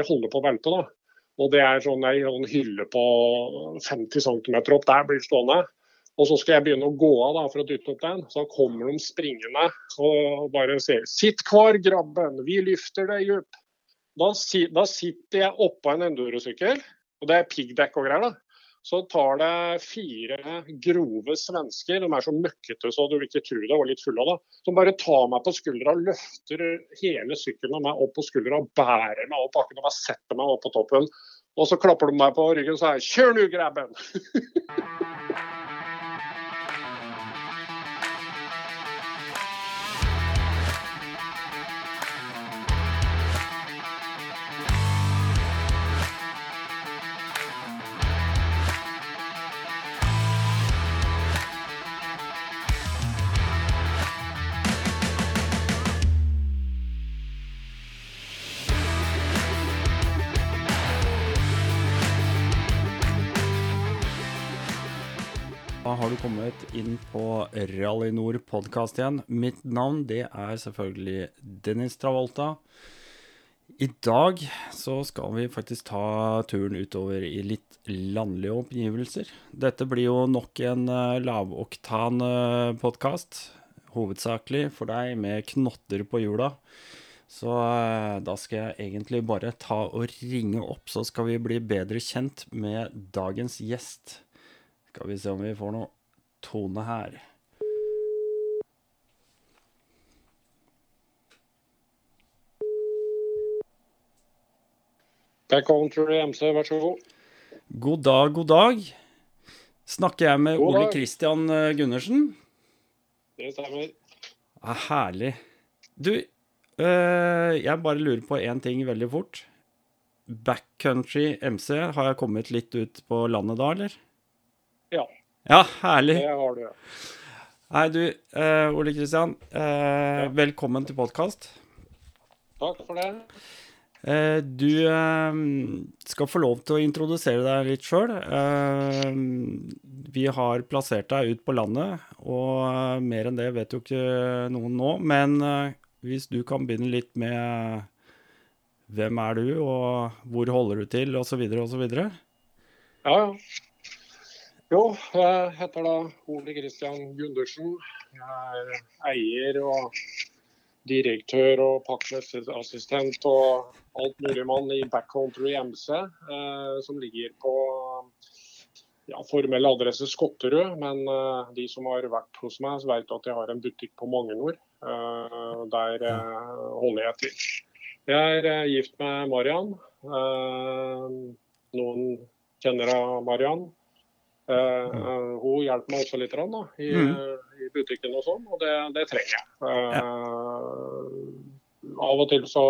jeg holder på å velte. da. Og det er sånn ei hylle på 50 cm opp der blir stående. Og så skal jeg begynne å gå av da, for å dytte opp den. Så kommer de springende og bare sier 'sitt kvar, grabben, vi lyfter deg opp'. Da, da sitter jeg oppå en endurosykkel, og det er piggdekk og greier. da. Så tar det fire grove svensker, de er så møkkete så du vil ikke tro det, og litt fulle av det, som bare tar meg på skuldra, løfter hele sykkelen av meg opp på skuldra bærer meg opp bakken og bare setter meg opp på toppen. Og så klapper de meg på ryggen og sier 'kjør nu, grabben'. har du kommet inn på Rally Nord podkast igjen. Mitt navn det er selvfølgelig Dennis Travolta. I dag så skal vi faktisk ta turen utover i litt landlige omgivelser. Dette blir jo nok en uh, lavoktan uh, podkast. Hovedsakelig for deg med knotter på hjula. Så uh, da skal jeg egentlig bare ta og ringe opp, så skal vi bli bedre kjent med dagens gjest. Skal vi se om vi får noe tone her. Backcountry MC, vær så god. God dag, god dag. Snakker jeg med Ole Kristian Christian eh, Gundersen? Det stemmer. Ja, herlig. Du, øh, jeg bare lurer på én ting veldig fort. Backcountry MC, har jeg kommet litt ut på landet da, eller? Ja, Ja, herlig. det har du. Nei, du, uh, Ole Kristian. Uh, ja. Velkommen til podkast. Takk for det. Eh, du skal få lov til å introdusere deg litt sjøl. Vi har plassert deg ut på landet, og mer enn det vet jo ikke noen nå. Men hvis du kan begynne litt med hvem er du, og hvor holder du til, osv., osv. Ja, ja. Jo, jeg heter da Ole Christian Gundersen. Jeg er eier og direktør og pakkeassistent og alt mulig mann i Backcountry MC, eh, som ligger på ja, formell adresse Skotterud. Men eh, de som har vært hos meg, vet at jeg har en butikk på Magnor. Eh, der holder jeg til. Jeg er gift med Mariann. Eh, noen kjenner av Mariann. Eh, eh, hun hjelper meg også litt da, i, i butikken og sånn, og det, det trenger jeg. Ja. Av og til så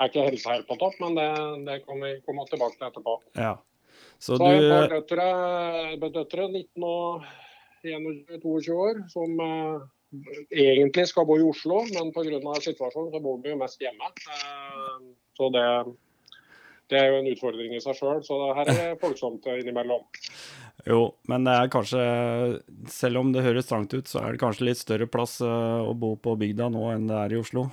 er ikke helsa helt på topp, men det, det kan vi komme tilbake til etterpå. Ja. Så Så har jeg et par døtre, døtre 19 og 21-22 år, som uh, egentlig skal bo i Oslo, men pga. situasjonen så bor de jo mest hjemme. Uh, så det, det er jo en utfordring i seg sjøl. Så her er det folksomt innimellom. Jo, men det er kanskje Selv om det høres trangt ut, så er det kanskje litt større plass eh, å bo på bygda nå enn det er i Oslo.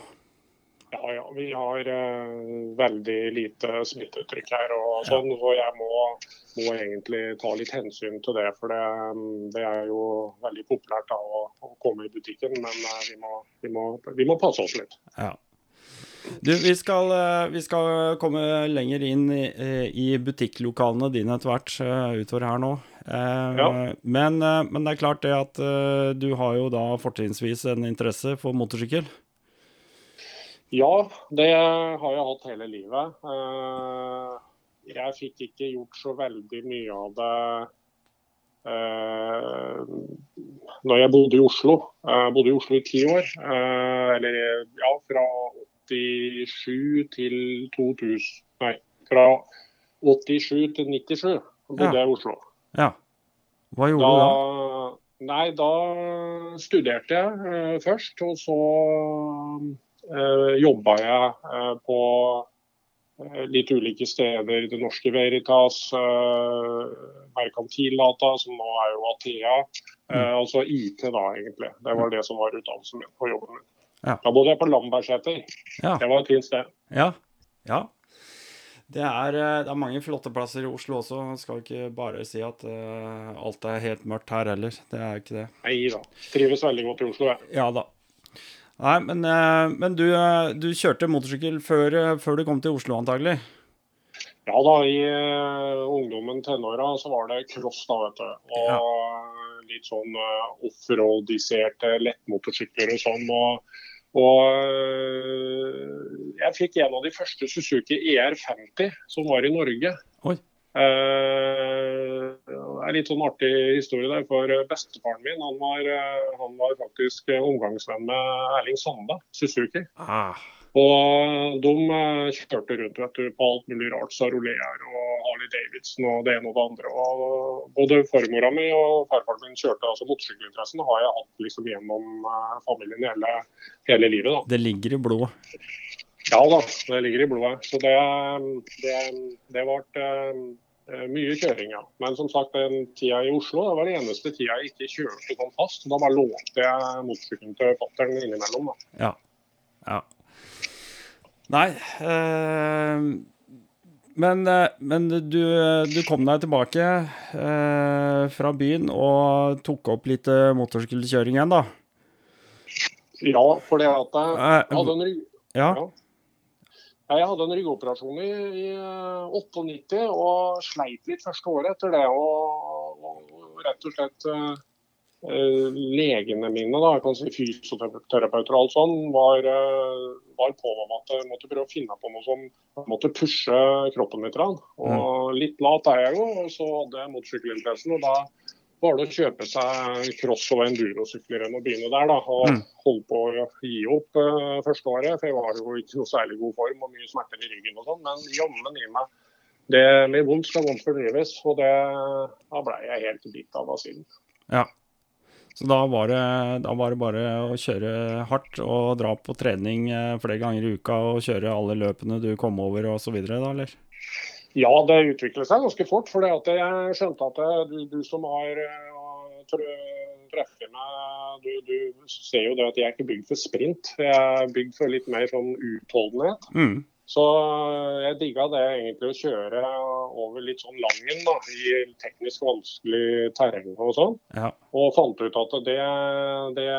Ja, ja. Vi har eh, veldig lite smitteuttrykk her, og sånn, så jeg må, må egentlig ta litt hensyn til det. For det, det er jo veldig populært da, å, å komme i butikken, men eh, vi, må, vi, må, vi må passe oss litt. Ja. Du, vi skal, eh, vi skal komme lenger inn i, eh, i butikklokalene dine etter hvert utover her nå. Eh, Ja. men, eh, men det er klart det at eh, du har jo da fortrinnsvis en interesse for motorsykkel. Ja, det har jeg hatt hele livet. Eh, Jeg fikk ikke gjort så veldig mye av det eh, når jeg bodde i Oslo. Jeg bodde i Oslo i ti år. eh, Eller ja, fra 87 til 2000 Nei, fra 87 til 97 bodde Ja. jeg i Oslo. Ja. Hva gjorde Da, du da? nei, da studerte jeg uh, først, og så uh, jobba jeg uh, på eh, litt ulike steder. Det Norske Veritas, uh, Merkantildata, som nå er jo Athea. Mm. altså IT, da, egentlig. Det var det som var utdannelsen min på jobben min. Ja. Da bodde jeg på Lambertseter. Ja. Det var et fint sted. Ja. ja. Det er, eh, det er mange flotte plasser i Oslo også. Skal ikke bare si at uh, alt er helt mørkt her heller. Det er ikke det. Nei da. Trives veldig godt i Oslo, jeg. Ja da. Nei, men, uh, men du, uh, du, kjørte motorsykkel før, før, du kom til Oslo, antagelig? Ja da, i ungdommen, tenåra, så var det cross, da, vet du. Og ja. litt sånn offroadiserte lettmotorsykler og sånn. og og øh, jeg fikk en av de første Suzuki ER50 som var i Norge. Oi. Uh, det er en litt sånn artig historie der, for bestefaren min han var, han var faktisk omgangsvenn med Erling Sande, Suzuki. Ah. Og de eh, kjørte rundt du, på alt mulig rart. Saroleer og Harley og det ene og det andre. Og både farmora mi og farfaren min kjørte altså motorsykkelinteressen. har jeg hatt liksom gjennom uh, familien hele, hele, livet. da. Det ligger i blodet? Ja da, det ligger i blodet. Så det, det, det ble uh, mye kjøring, ja. Men som sagt, den tida i Oslo det var den eneste tida jeg ikke kjørte sånn fast. Da bare lånte jeg motorsykkelen til fatter'n innimellom. da. Ja. ja. Nei. Eh, men, eh, men du, du, kom deg tilbake eh, fra byen og tok opp litt eh, motorsykkelkjøring igjen, da? Ja, for det at jeg eh, hadde en rygg... Ja. ja. Jeg hadde en ryggoperasjon i, i 98 og sleit litt første året etter det. Og, og rett og slett Eh, legene mine, da, kan si fysioterapeuter og alt sånn, var, eh, var, på om at jeg måtte prøve å finne på noe som måtte pushe kroppen litt. Og litt lat er jeg jo, og så hadde jeg motorsykkelinteressen. Og da var det å kjøpe seg cross- og endurosykler og begynne der. da, Og mm. holde på å gi opp uh, første året, for jeg var jo ikke noe særlig god form og mye smerter i ryggen og sånn. Men jammen i meg det med vondt skal vondt fordrives, og det, da ble jeg helt bitt av da siden. Ja. Så da var, det, da var, det, bare å kjøre hardt og dra på trening eh, flere ganger i uka og kjøre alle løpene du kom over osv., da, eller? Ja, det utviklet seg ganske fort. For jeg skjønte at du, du som har eh, treffet meg, du, du, ser jo det at jeg er ikke bygd for sprint. Jeg er bygd for litt mer sånn utholdenhet. Mm. Så eh, jeg digga det egentlig å kjøre over litt sånn Langen da, i teknisk vanskelig terreng og sånn. Ja. Og fant ut at det, det,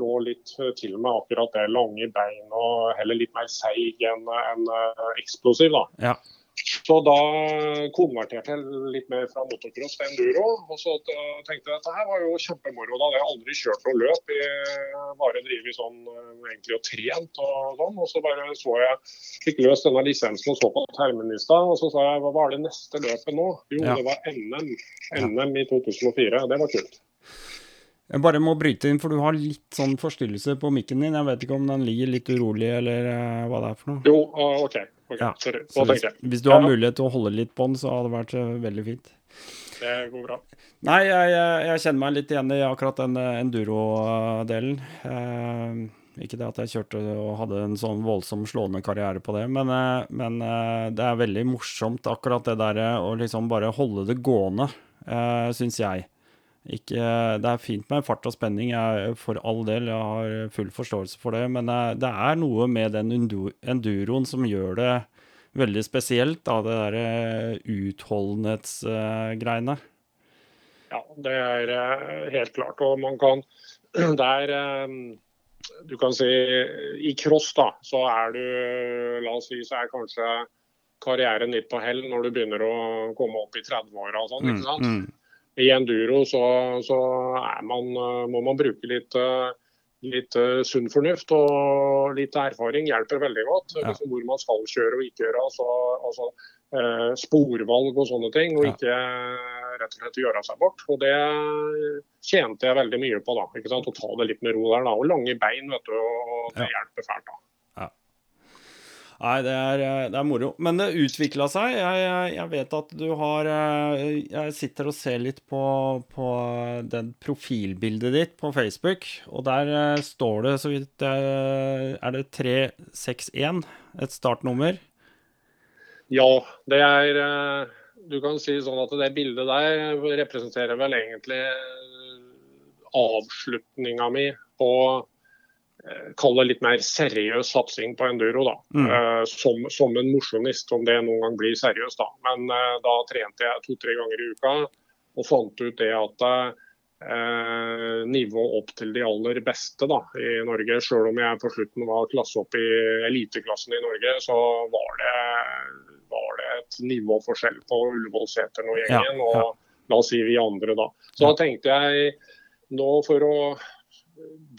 lå litt til med akkurat det. Lange bein og heller litt mer seig enn en eh, eksplosiv. da. Ja. Så da konverterte jeg litt mer fra motocross til enduro. Og så tenkte jeg at dette var jo kjempemoro. Da hadde jeg aldri kjørt noe løp. Jeg bare drevet sånn eh, egentlig og trent og sånn. Og så bare så jeg fikk løst denne lisensen og så på terminlista. Og så sa jeg hva var det neste løpet nå? Jo, ja. det var NM. NM i 2004. Det var kult. Jeg bare må bryte inn, for du har litt sånn forstyrrelse på mikken din. Jeg vet ikke om den ligger litt urolig, eller uh, hva det er for noe? Jo, uh, OK. Okay. Ja. Sorry. Så hvis, hvis, du har mulighet til å holde litt på den, så hadde det vært uh, veldig fint. Det går bra. Nei, jeg, jeg, kjenner meg litt igjen i akkurat den enduro-delen. ikke det at jeg kjørte og hadde en sånn voldsom slående karriere på det, men, men det er veldig morsomt akkurat det der å liksom bare holde det gående, uh, syns jeg. Ikke, det er fint med fart og spenning, jeg, for all del. Jeg har full forståelse for det. Men det er noe med den enduroen som gjør det veldig spesielt, da, det derre utholdenhetsgreiene. Ja, det er eh, helt klart. Og man kan Det er eh, Du kan si i cross, da, så er du La oss si så er kanskje karrieren litt på hell når du begynner å komme opp i 30-åra og sånn. ikke mm, sant? Mm, mm i enduro så, så man, må man bruke litt, litt sunn fornuft og litt erfaring hjelper veldig godt. Ja. Liksom hvor man skal kjøre og ikke gjøre. Altså, altså eh, sporvalg og sånne ting. Og ja. ikke rett og slett gjøre seg bort. Og det tjente jeg veldig mye på. da? Å ta det litt med ro der. da, Og lange bein, vet du. og Det hjelper fælt. da. Nei, det er, eh, det er, moro. Men det utvikla seg. Jeg, jeg, jeg, vet at du har eh, Jeg sitter og ser litt på, på den profilbildet ditt på Facebook, og der eh, står det så vidt Er det 361? Et startnummer? Ja, det er Du kan si sånn at det bildet der representerer vel egentlig avslutninga mi på eh, Kall det litt mer seriøs satsing på enduro, da. Mm. Eh, som, som en mosjonist, om det noen gang blir seriøst, da. Men eh, da trente jeg to-tre ganger i uka og fant ut det at eh, nivået opp til de aller beste da, i Norge, Selv om jeg på slutten var klasse opp i eliteklassen i Norge, så var det, var det et nivåforskjell på Ullevålseteren og gjengen. Ja, ja. og la oss si vi andre da. Så da tenkte jeg nå for å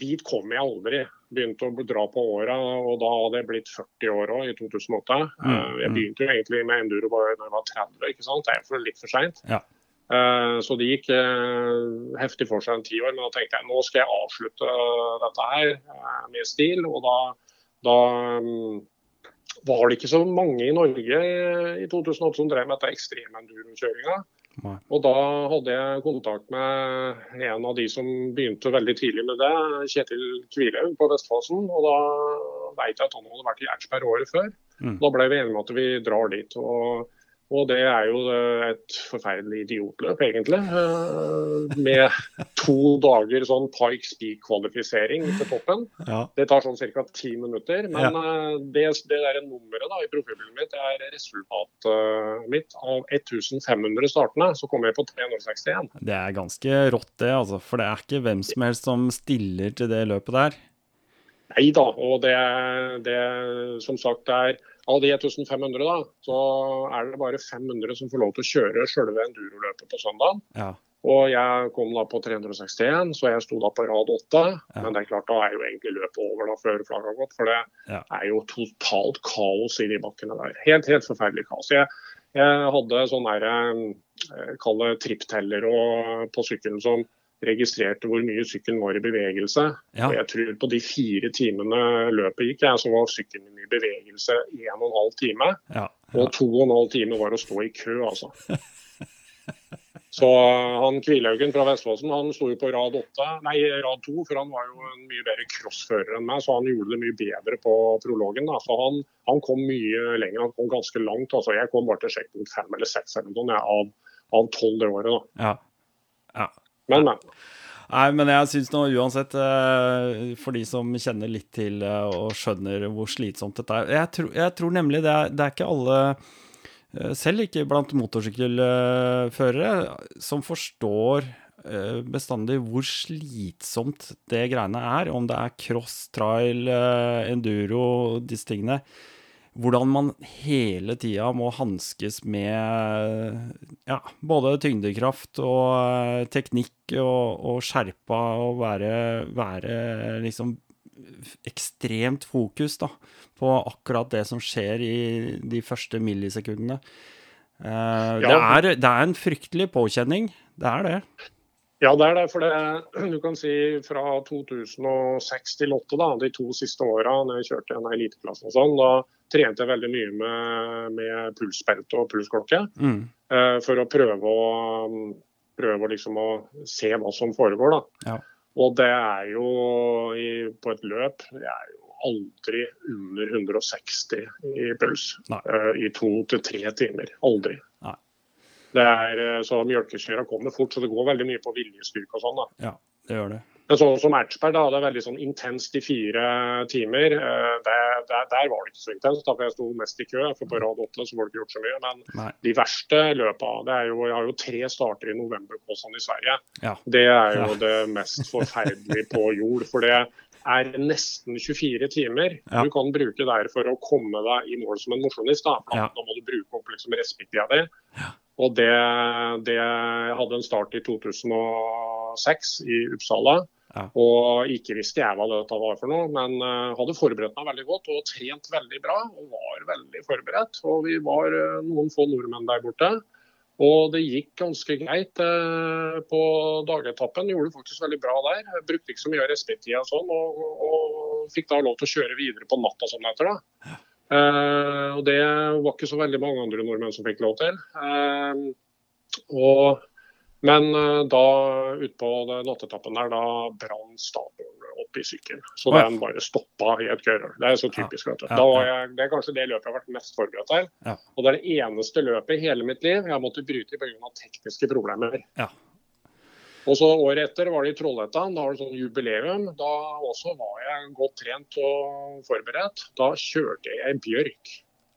Dit kom jeg aldri. Begynte å dra på åra, og da hadde jeg blitt 40 år òg, i 2008. Mm, Eh, Jeg mm. begynte jo egentlig med enduro bare da jeg var 30, ikke sant. Det er for litt for seint. Ja. Eh, Så det gikk eh, heftig for seg en ti år, men da tenkte jeg nå skal jeg avslutte dette her med stil. Og da, da mm, var det ikke så mange i Norge i 2008 som drev med dette ekstremendurokjøringa. Nei. Og da hadde jeg kontakt med en av de som begynte veldig tidlig med det, Kjetil Kvilhaug på Vestfossen. Og da veit jeg at han hadde vært i Ertsberg året før. Mm. Da ble vi enige om at vi drar dit. Og, og det er jo eh, et forferdelig idiotløp, egentlig. eh, Med to dager sånn Pikes Peak-kvalifisering til toppen. Ja. Det tar sånn ca. ti minutter. Men ja. det, det der nummeret da, i profilbildet mitt det er resultatet mitt. Av 1500 startende så kommer jeg på 361. Det er ganske rått, det, altså. For det er ikke hvem som helst som stiller til det løpet der. Nei da. Og det, det som sagt er av de 1500, da, så er det bare 500 som får lov til å kjøre sjølve enduroløpet på søndag. Ja. Og jeg kom da på 361, så jeg sto da på rad 8. Ja. Men det er klart, da er jo egentlig løpet over da før flagget har gått. For det Ja. er jo totalt kaos i de bakkene der. Helt, helt forferdelig kaos. Jeg, jeg hadde sånn der, eh, kall det trippteller på sykkelen som registrerte hvor mye sykkelen var i bevegelse. Ja. Og jeg tror på de fire timene løpet gikk, jeg, så var sykkelen i bevegelse en og en halv time. Ja. Og to og en halv time var å stå i kø, altså. Så han Kvilhaugen fra Vestfossen han sto jo på rad åtte, nei rad to, for han var jo en mye bedre crossfører enn meg, så han gjorde det mye bedre på prologen. Da. Så han, han kom mye lenger, han kom ganske langt. Altså, jeg kom bare til sjekkpunkt fem eller seks eller noe av, av tolv det året. Da. ja. Men, men. Nei, men jeg syns nå uansett, eh, for de som kjenner litt til eh, og skjønner hvor slitsomt dette er Jeg, tror- jeg tror nemlig det er, det er ikke alle, eh, selv ikke blant motorsykkelførere, som forstår bestandig hvor slitsomt det greiene er. Om det er cross, trail, enduro, disse tingene. Hvordan man hele tida må hanskes med ja, både tyngdekraft og eh, teknikk og, og skjerpa og være, være liksom ekstremt fokus da, på akkurat det som skjer i de første millisekundene. Eh, det, er, det er en fryktelig påkjenning. Det er det. Ja, det er det. For det, du kan si fra 2006 til 2008, da, de to siste åra når jeg kjørte en eliteklasse og sånn, da trente jeg veldig mye med, med pulsbelte og pulsklokke. Mm. eh, for å prøve å, prøve liksom å se hva som foregår. da. Ja. Og det er jo i, på et løp det er jo aldri under 160 i puls eh, i to til tre timer. Aldri. Nei. Det er, eh, så Mjølkekjøra kommer fort, så det går veldig mye på viljestyrke og sånn. da. Ja, det gjør det. Men sånn som Ertsberg, da, det er veldig sånn intenst i fire timer. Det, Det, der, var det ikke så intenst, da, for jeg sto mest i kø. For på rad åtte så var det ikke gjort så mye. Men Nei. de verste løpa det er jo, Jeg har jo tre starter i novemberkåsene i Sverige. Ja. Det er jo Ja. det mest forferdelige på jord. For det er nesten 24 timer Ja. du kan bruke der for å komme deg i mål som en mosjonist. Da. Da må du bruke opp liksom respekttida di. Og det, det jeg hadde en start i 2006 i Uppsala. Ja. Og ikke visste jeg hva dette var for noe, men eh, hadde forberedt meg veldig godt og trent veldig bra. Og var veldig forberedt. Og vi var eh, noen få nordmenn der borte. Og det gikk ganske greit eh, på dagetappen. Gjorde det faktisk veldig bra der. Jeg brukte ikke så mye av respekttida og sånn, og, og fikk da lov til å kjøre videre på natta, som det heter. da. Eh, og det var ikke så veldig mange andre nordmenn som fikk lov til. Eh, og, men eh, da utpå nattetappen der, da brant stabelen opp i sykkelen. Så den bare stoppa i et kørøl. Det er så typisk. vet du. Ja, jeg, det er kanskje det løpet jeg har vært mest forberedt til. Ja. Og det er det eneste løpet i hele mitt liv jeg måtte bryte pga. tekniske problemer. Og så Året etter var det i Trollhättan. Da var det sånn jubileum. Da også var jeg godt trent og forberedt. Da kjørte jeg bjørk.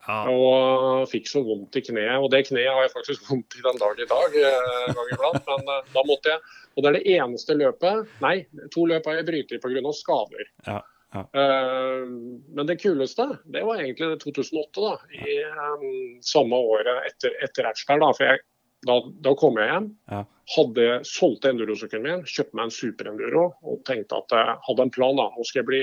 Ja. Og fikk så vondt i kneet. Og det kneet har jeg faktisk vondt i den dag i dag. eh, en gang iblant, Men eh, da måtte jeg Og det er det eneste løpet Nei, to løp har jeg brytet pga. skader. Ja, ja. Eh, men det kuleste, det var egentlig 2008. da, I eh, samme året etter, etter Ertsberg. For jeg, da, da kom jeg hjem. Ja. Hadde solgt endurosykkelen min, kjøpte meg en superenduro og tenkte at jeg hadde en plan. da, Nå skal jeg bli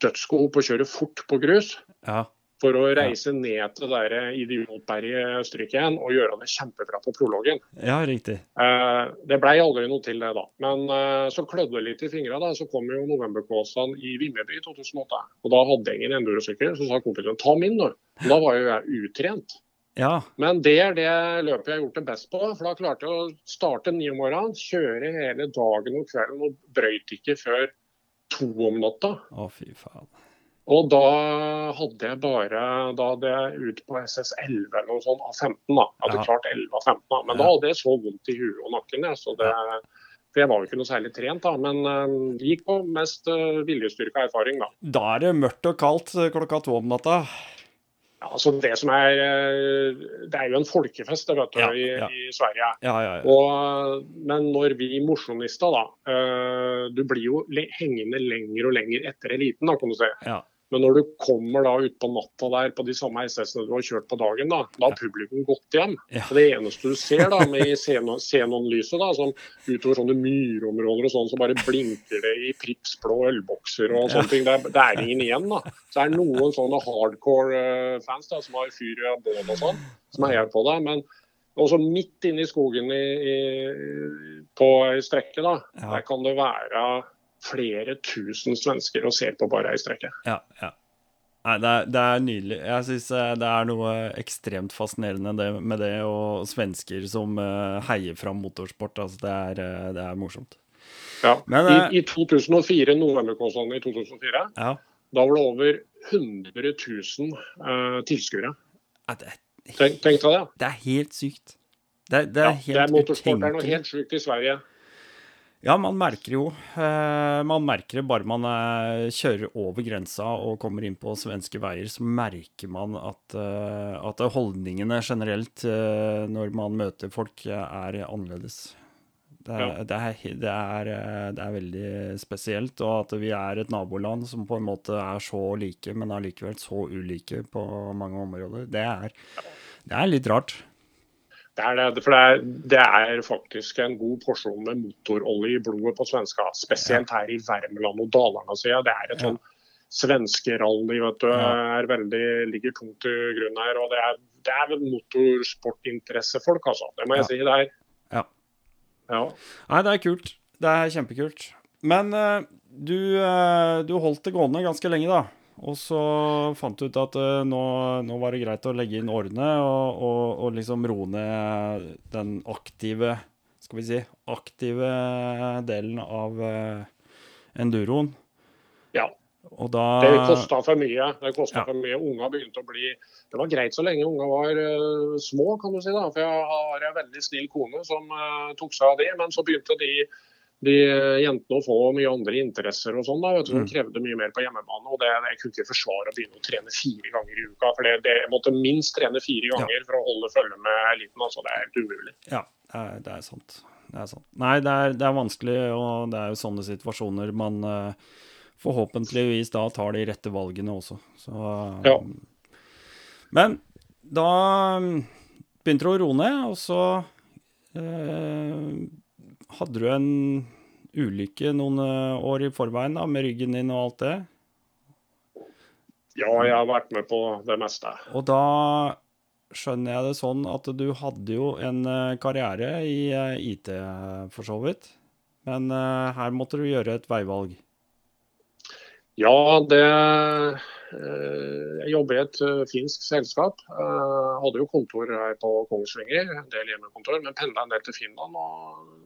dødsgod på å kjøre fort på grus. ja. For å reise ned til det idiotberget stryket igjen og gjøre det kjempebra på prologen. ja riktig. Eh, det blei aldri noe til det, da. Men eh, så klødde det litt i fingra. da, Så kom jo novemberkåsan i Vimmerby i 2008. Og da hadde jeg ingen endurosykkel, så sa kompisen ta min, da. Da var jo jeg utrent. Ja. Men det er det løpet jeg har gjort det best på. For da klarte jeg å starte ni om morgenen, kjøre hele dagen og kvelden og brøyt ikke før to om natta. Å, fy faen. Og da hadde jeg bare Da hadde jeg ut på SS11 eller noe sånt av 15. da. Jeg hadde Ja. klart 11 av 15, da. men Ja. da hadde jeg så vondt i huet og nakken. Jeg, så det, for jeg var jo ikke noe særlig trent, da. Men det gikk på mest uh, viljestyrke og erfaring, da. Da er det mørkt og kaldt eh, klokka to om natta. Ja, altså det som er eh, Det er jo en folkefest, det vet du, Ja, i, ja. i Sverige. Ja, ja, ja. Og, men når vi mosjonister, da eh, Du blir jo hengende lenger og lenger etter eliten, da, kan du si. Ja. Men når du kommer da utpå natta der på de samme SS-ene du har kjørt på dagen, da, da har publikum gått hjem. Ja. Det eneste du ser da med Xenon-lyset, da, som utover sånne myrområder og sånn, så bare blinker det i pripsblå ølbokser og sånne ting. Det det er ingen igjen, da. Så det er noen sånne hardcore eh, fans da, som har fyr i bål og sånn, som heier på deg. Men også midt inne i skogen i, i, på ei strekke, da, Ja. der kan det være flere tusen svensker og ser på bare ei strekke. Ja, ja. Nei, det er, det er nydelig. Jeg syns det er noe ekstremt fascinerende det, med det, og svensker som uh, heier fram motorsport. Altså, det er, eh, det er morsomt. Ja. Men, eh, I, I 2004, novemberkåsene i 2004, Ja. da var det over 100 000 uh, tilskuere. Det, er- Tenk, tenk deg det. det er helt sykt. Det, det er Ja, helt utenkelig. motorsport. Er noe helt sjukt i Sverige. Ja, man merker jo eh, Man merker det bare man eh, kjører over grensa og kommer inn på svenske veier, så merker man at, eh, at holdningene generelt når man møter folk, er annerledes. Det er, Ja. det, er, det, er, det er veldig spesielt, og at vi er et naboland som på en måte er så like, men allikevel så ulike på mange områder, det er, det er litt rart. Det er det, for det er, det er faktisk en god porsjon med motorolje i blodet på svenska. Spesielt her i Värmland og Dalarna, sier. Det er et sånn svenskerally, vet du. Er veldig, ligger tungt i grunnen her. Og det er, det er vel motorsportinteressefolk, altså. Det må jeg Ja. si. det er. Ja. Ja. Nei, det er kult. Det er kjempekult. Men uh, du, uh, du holdt det gående ganske lenge, da. Og så fant du ut at uh, nå, nå var det greit å legge inn årene og, og, og liksom roe ned den aktive Skal vi si aktive delen av uh, enduroen. ja. Og da Det kosta for mye. Det kostet Ja. for mye. Unga begynte å bli Det var greit så lenge unga var uh, små, kan du si. da, For jeg har en veldig snill kone som uh, tok seg av det. Men så begynte de, de eh, jentene å få mye andre interesser og sånn. da, vet du, Mm. krevde mye mer på hjemmebane. og det, Jeg kunne ikke forsvare å begynne å trene fire ganger i uka. For det, det, måtte minst trene fire Ja. ganger for å holde følge med eliten. altså Det er helt umulig. Ja, det er, sant. Det er sant. Nei, det er, det er vanskelig, og det er jo sånne situasjoner man eh, forhåpentligvis da tar de rette valgene også. Så, Ja. Men da begynte du å roe ned, og så eh, hadde du en ulykke noen eh, år i forveien da, med ryggen din og alt det. Ja, jeg har vært med på det meste. Og da skjønner jeg det sånn at du hadde jo en eh, karriere i eh, IT, for så vidt. Men her måtte du gjøre et veivalg. Ja, det Jeg jobber i et finsk selskap. Jeg hadde jo kontor her på Kongsvinger, en del hjemmekontor, men pendla en del til Finland. Og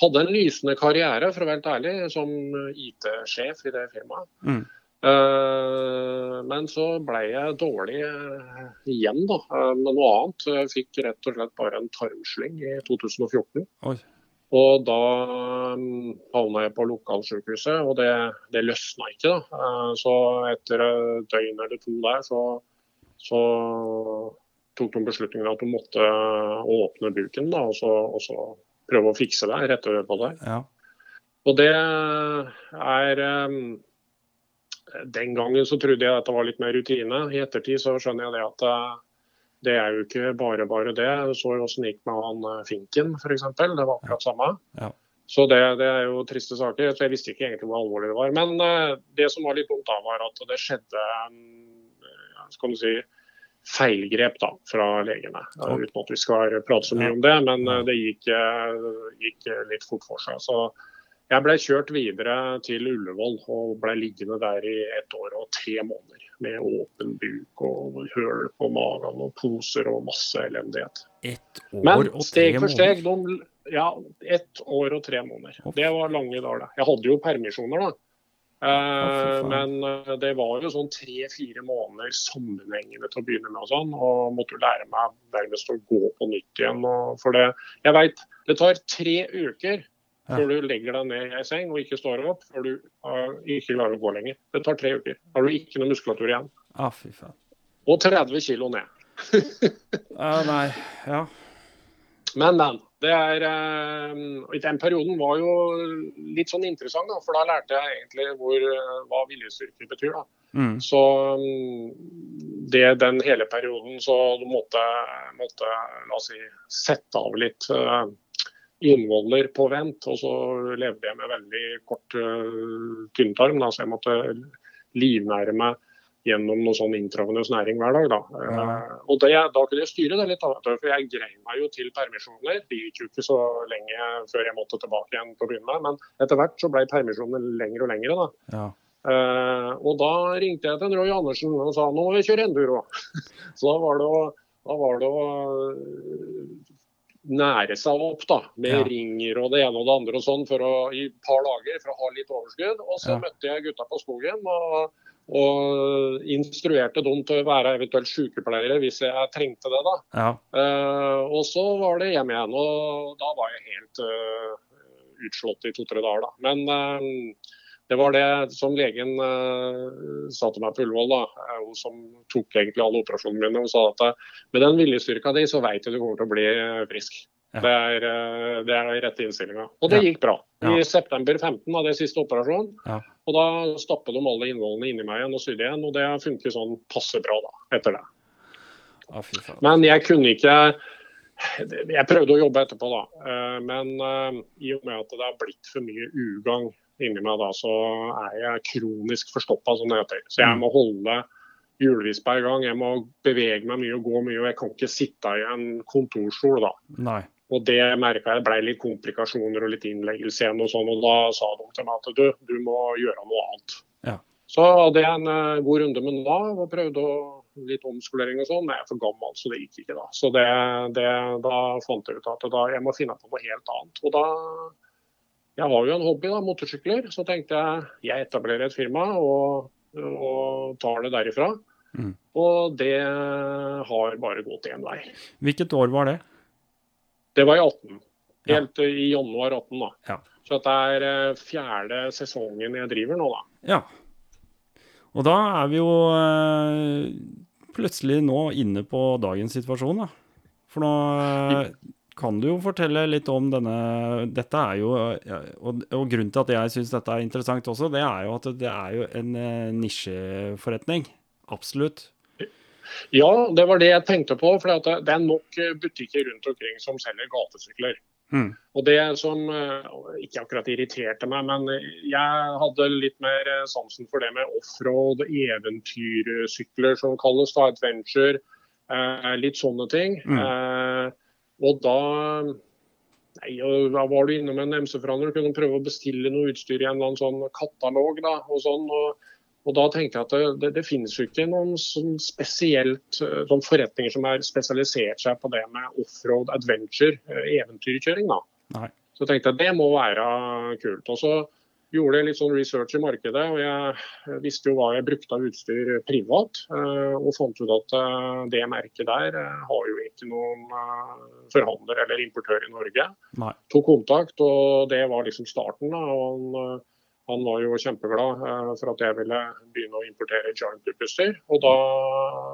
hadde en lysende karriere, for å være helt ærlig, som IT-sjef i det firmaet. Mm. Eh, men så ble jeg dårlig eh, igjen, da, eh, med noe annet. Jeg fikk rett og slett bare en tarmslyng i 2014. Oi. Og da um, havna jeg på lokalsykehuset, og det, det løsna ikke. da. Så etter et døgn eller to der, så, så tok de beslutningen at de måtte åpne buken da, og, så, og så prøve å fikse det, rette på det. Ja. Og det er um, Den gangen så trodde jeg at det var litt mer rutine. I ettertid så skjønner jeg det at uh, det er jo ikke bare bare det. Jeg så jo åssen det gikk med han eh, Finken f.eks. Det var akkurat samme. Ja. Så det, det, er jo triste saker. Jeg visste ikke egentlig hvor alvorlig det var. Men uh, det som var litt dumt da, var at det skjedde skal du si, feilgrep da, fra legene. Uten at vi skal prate så mye om det, men uh, det gikk, gikk, litt fort for seg. Så jeg ble kjørt videre til Ullevål og ble liggende der i ett år og tre måneder med åpen buk og høl på magen og poser og masse elendighet. Ett år Men og tre steg for steg, de, ja, ett år og tre måneder. Det var lange dager. da. Jeg hadde jo permisjoner, da. Eh, men eh, det var jo sånn tre-fire måneder sammenhengende til å begynne med. Og sånn, og måtte jo lære meg nærmest å gå på nytt igjen. For det, jeg vet, det tar tre uker før du legger deg ned i ei seng og ikke står opp, før du uh, ikke klarer å gå lenger. Det tar tre uker. Da har du ikke noe muskulatur igjen. Ah, fy faen. Og 30 kilo ned. uh, nei, ja. Men, men. Det er, eh, og Den perioden var jo litt sånn interessant, da, for da lærte jeg egentlig hvor, eh, hva viljestyrke betyr. da. Mm. Så mm, det den hele perioden så du måtte, måtte la oss si, sette av litt eh, innvoller på vent. Og så levde jeg med veldig kort uh, tynntarm, så jeg måtte livnære meg gjennom noe sånn intravenøs næring hver dag. Da. Ja. Uh, og det, da kunne jeg styre det litt, da, for jeg grein meg jo til permisjoner. Det gikk jo ikke så lenge før jeg måtte tilbake igjen til å begynne med, men etter hvert så ble permisjonene lengre og lengre. da. ja. Uh, og da ringte jeg til Roy Andersen og sa nå må vi kjøre enduro. så da var det å, var det å øh, nære seg opp da, med Ja. ringer og det ene og det andre og sånn for å, i et par dager for å ha litt overskudd. Og så Ja. møtte jeg gutta på skogen og, og instruerte dem til å være eventuelt sykepleiere hvis jeg trengte det. da. ja. Uh, og så var det hjem igjen, og da var jeg helt uh, utslått i to-tre dager. da. Men uh, det var det som legen sa til meg på Ullevål, da, hun som tok egentlig alle operasjonene mine. Hun sa at med den viljestyrka di, så veit du du kommer til å bli frisk. Ja. Det, er, eh, det er rette innstillinga. Og det gikk bra. I september 15 hadde jeg siste operasjon. Ja. Og da stappet de alle innvollene inni meg igjen og sydde igjen. Og det har funket sånn passe bra da, etter det. Men jeg kunne ikke Jeg prøvde å jobbe etterpå, da. Eh, Men eh, i og med at det har blitt for mye ugagn inni meg, da, så er jeg kronisk forstoppa, som det heter. Så jeg må holde hjulvispa i gang. Jeg må bevege meg mye og gå mye. Og jeg kan ikke sitte i en kontorstol, da. Nei. Og det merka jeg ble litt komplikasjoner og litt innleggelse igjen og sånn. Og da sa de til meg at du, du må gjøre noe annet. Ja. Så hadde jeg en eh, god runde med Nav og prøvde å, litt omskolering og sånn. Men jeg er for gammel, så det gikk ikke da. Så det, det, da fant jeg ut at da, jeg må finne på noe helt annet. Og da Jeg har jo en hobby, da, motorsykler. Så tenkte jeg jeg etablerer et firma og, og tar det derifra. Mm. Og det har bare gått én vei. Hvilket år var det? Det var i 18. Helt ja. i januar 18. da. Ja. Så dette er eh, fjerde sesongen jeg driver nå, da. Ja. Og da er vi jo eh, plutselig nå inne på dagens situasjon, da. For nå eh, kan du jo fortelle litt om denne Dette er jo og, og grunnen til at jeg syns dette er interessant også, det er jo at det er jo en eh, nisjeforretning. Absolutt. Ja, det var det jeg tenkte på. For det er nok eh, butikker rundt omkring som selger gatesykler. Mm. Og det som eh, ikke akkurat irriterte meg, men jeg hadde litt mer eh, sansen for det med offroad, eventyrsykler som kalles da, adventure, eh, litt sånne ting. Mm. Eh, og da Nei, da var du innom en MC-forhandler og kunne prøve å bestille noe utstyr i en eller annen sånn katalog. da, og sånn, og, og da tenkte jeg at det, det, det finnes jo ikke noen sånn spesielt eh, sånn forretninger som har spesialisert seg på det med offroad adventure, eh, eventyrkjøring. da. Nei. Så tenkte jeg det må være kult. Og så gjorde jeg litt sånn research i markedet, og jeg visste jo hva jeg brukte av utstyr privat. Og fant ut at det merket der har jo ikke noen forhandler eller importør i Norge. Nei. Tok kontakt, og det var liksom starten. da, og han, var jo kjempeglad for at jeg ville begynne å importere joint-utstyr. Og da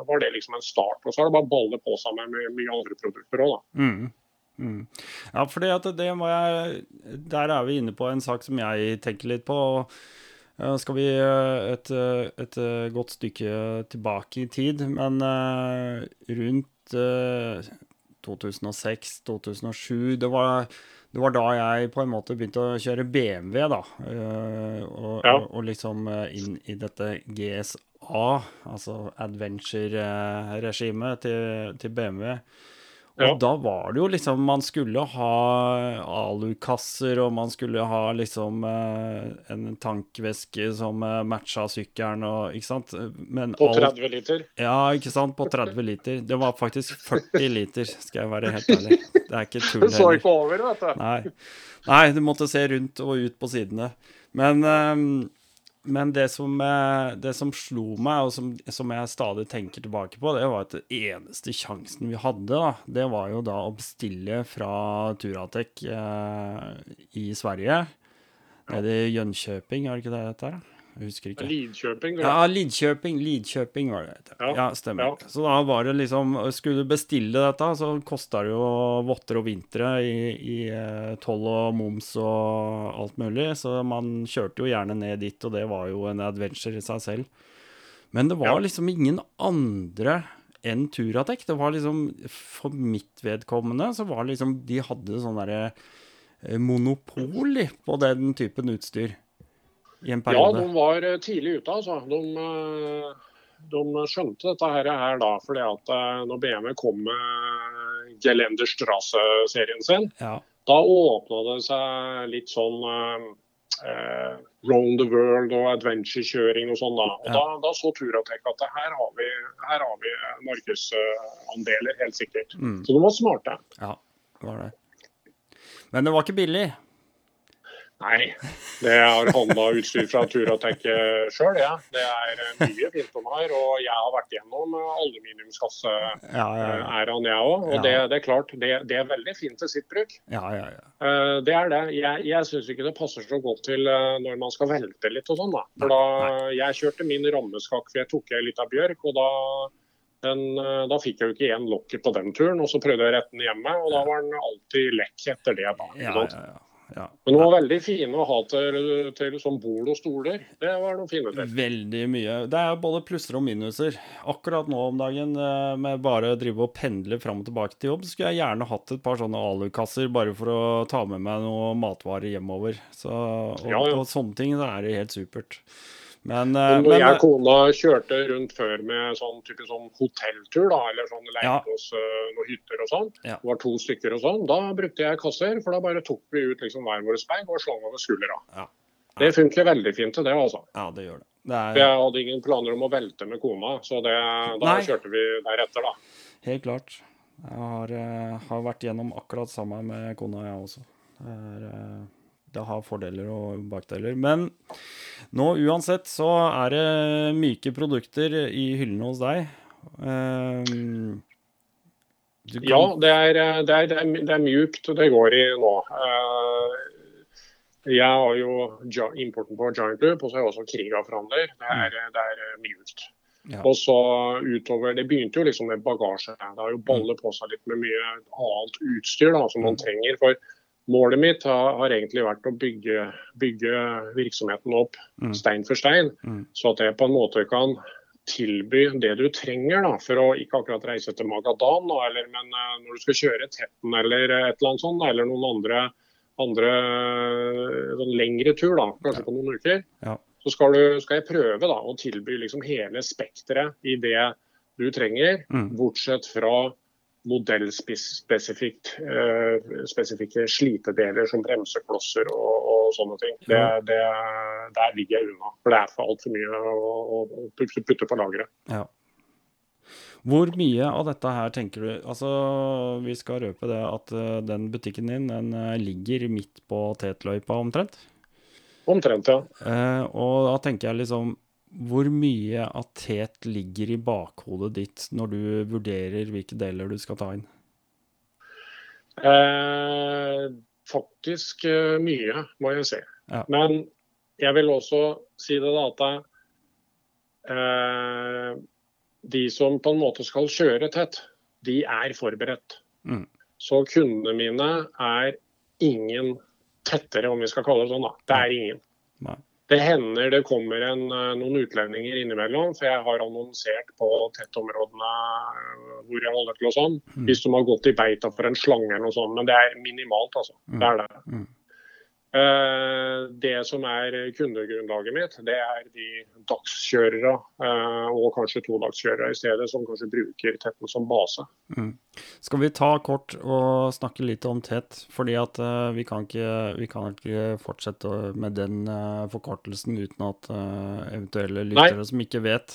var det liksom en start. Og så har det bare ballet på seg med mye andre produkter òg, da. Mm. Mm. Ja, for Der er vi inne på en sak som jeg tenker litt på. Uh, skal vi uh, et, et, godt stykke tilbake i tid, men rundt 2006-2007 det var, det var da jeg på en måte begynte å kjøre BMW, da. Og, ja. og, og, liksom inn i dette GSA, altså adventure-regimet til, til BMW. Og Ja. da var det jo liksom Man skulle ha alukasser, og man skulle ha liksom eh, en tankveske som eh, matcha sykkelen og Ikke sant? Men På alt- 30 liter. Ja, ikke sant? På 30 liter. Det var faktisk 40 liter, skal jeg være helt ærlig. Det er ikke tull heller. Du så ikke over, vet du. Nei. Nei, du måtte se rundt og ut på sidene. Men, ehm, men det, som, eh, det som slo meg, og som, som jeg stadig tenker tilbake på, det var at den eneste sjansen vi hadde, da, det var jo da å bestille fra Turatek eh, i Sverige. Nede i Jönköping, er det ikke det det heter? Jeg husker ikke. Lidkjøping. Ja, Lidkjøping. Lidkjøping var det. Ja, Ja, stemmer. ja. Så da var det liksom Skulle du bestille dette, så kosta det jo votter og vintre i, i eh, toll og moms og alt mulig. Så man kjørte jo gjerne ned dit, og det var jo en adventure i seg selv. Men det var Ja. liksom ingen andre enn Turatek. Det var liksom For mitt vedkommende så var det liksom De hadde sånn derre eh, monopol på den typen utstyr. I en Ja, de var eh, tidlig ute, altså. De, eh, de skjønte dette her, her da, fordi at eh, når BMW kom med Gelender Strasse-serien sin, ja. da åpna det seg litt sånn eh, round the world og adventure-kjøring og sånn. Da Og Ja. da, da så Turatek at her har vi, her har vi markedsandeler, helt sikkert. Mm. Så de var smarte. Ja, var det. Men det var ikke billig. Nei, det har handla utstyr fra Turatek sjøl, ja. Det er eh, mye fint de har. Og jeg har vært gjennom eh, aluminiumskasseæraen, ja. jeg òg. Og det, det er klart, det, det er veldig fint til sitt bruk. ja, ja, ja. Eh, Det er det. Jeg, jeg syns ikke det passer så godt til eh, når man skal velte litt og sånn, da. For da jeg kjørte min rammeskakk, for jeg tok ei lita bjørk, og da den, eh, da fikk jeg jo ikke igjen lokket på den turen, og så prøvde jeg å rette den hjemme, og da var den alltid lekk etter det. da. ja, ja, ja. Ja. Men de var veldig fine å ha til, til sånn bord og stoler. Det var noe fine til. Veldig mye. Det er både plusser og minuser. Akkurat nå om dagen, eh, med bare å drive og pendle fram og tilbake til jobb, skulle jeg gjerne hatt et par sånne alukasser bare for å ta med meg noe matvarer hjemover. Så, og, Ja, ja. og sånne ting, så er det helt supert. Men, eh, Men når men jeg og kona kjørte rundt før med sånn type sånn hotelltur, da, eller sånn leide Ja. oss noen hytter og sånn, Ja. det var to stykker og sånn, da brukte jeg kasser, for da bare tok vi ut liksom hver vår bag og slang over skuldra. Ja. Det funker veldig fint til det, altså. ja, det gjør det. det er Jeg hadde ingen planer om å velte med kona, så det, da Nei. kjørte vi deretter, da. helt klart. Jeg har, eh, har vært gjennom akkurat samme med kona, jeg også. Det, er, eh, det har fordeler og bakdeler. Men nå uansett så er det myke produkter i hyllene hos deg. Um, kan- Ja, det er, det, er, det, er, det er mjukt det går i nå. Uh, Jeg har jo importen på Giant Loop, og så har jeg også Kriga-forhandler. Det er, det er eh, mjukt. Ja. Og så utover, Det begynte jo liksom med bagasje. Det har jo ballet på seg litt med mye annet utstyr da, som man trenger. for Målet mitt har, har egentlig vært å bygge, bygge virksomheten opp Mm. stein for stein, Mm. så at jeg på en måte kan tilby det du trenger da, for å ikke akkurat reise til Magadan, da, eller, men eh, når du skal kjøre Tetten eller et eller annet sånt, eller noen andre, andre eh, sånn lengre tur, da, kanskje på noen uker, Ja. så skal, du, skal jeg prøve da, å tilby liksom hele spekteret i det du trenger, Mm. bortsett fra modellspesifikt eh, slitedeler som bremseklosser og, og sånne ting. Det, det, der ligger jeg unna. For det er for altfor mye å, å, putte på lageret. Ja. Hvor mye av dette her tenker du Altså, vi skal røpe det at eh, den butikken din, den eh, ligger midt på Tetløypa omtrent? Omtrent, ja. Eh, og da tenker jeg liksom Hvor mye av tet ligger i bakhodet ditt når du vurderer hvilke deler du skal ta inn? Eh, faktisk eh, mye, må jeg si. Ja. Men jeg vil også si det da at eh, de som på en måte skal kjøre tett, de er forberedt. Mm. Så kundene mine er ingen tettere, om vi skal kalle det sånn. da. Det er ingen. Nei. Det hender det kommer en, eh, noen utlendinger innimellom, for jeg har annonsert på tettområdene eh, hvor jeg holder til og sånn. Mm. Hvis de har gått i beita for en slange eller noe sånt. Men det er minimalt, altså. Mm. Det er det. Eh, Det som er kundegrunnlaget mitt, det er de dagskjørere eh, og kanskje todagskjørere i stedet, som kanskje bruker Tetten som base. Mm. Skal vi ta kort og snakke litt om TET? Fordi at eh, vi, kan ikke, vi kan ikke fortsette med den forkortelsen uten at eventuelle lyttere som ikke vet,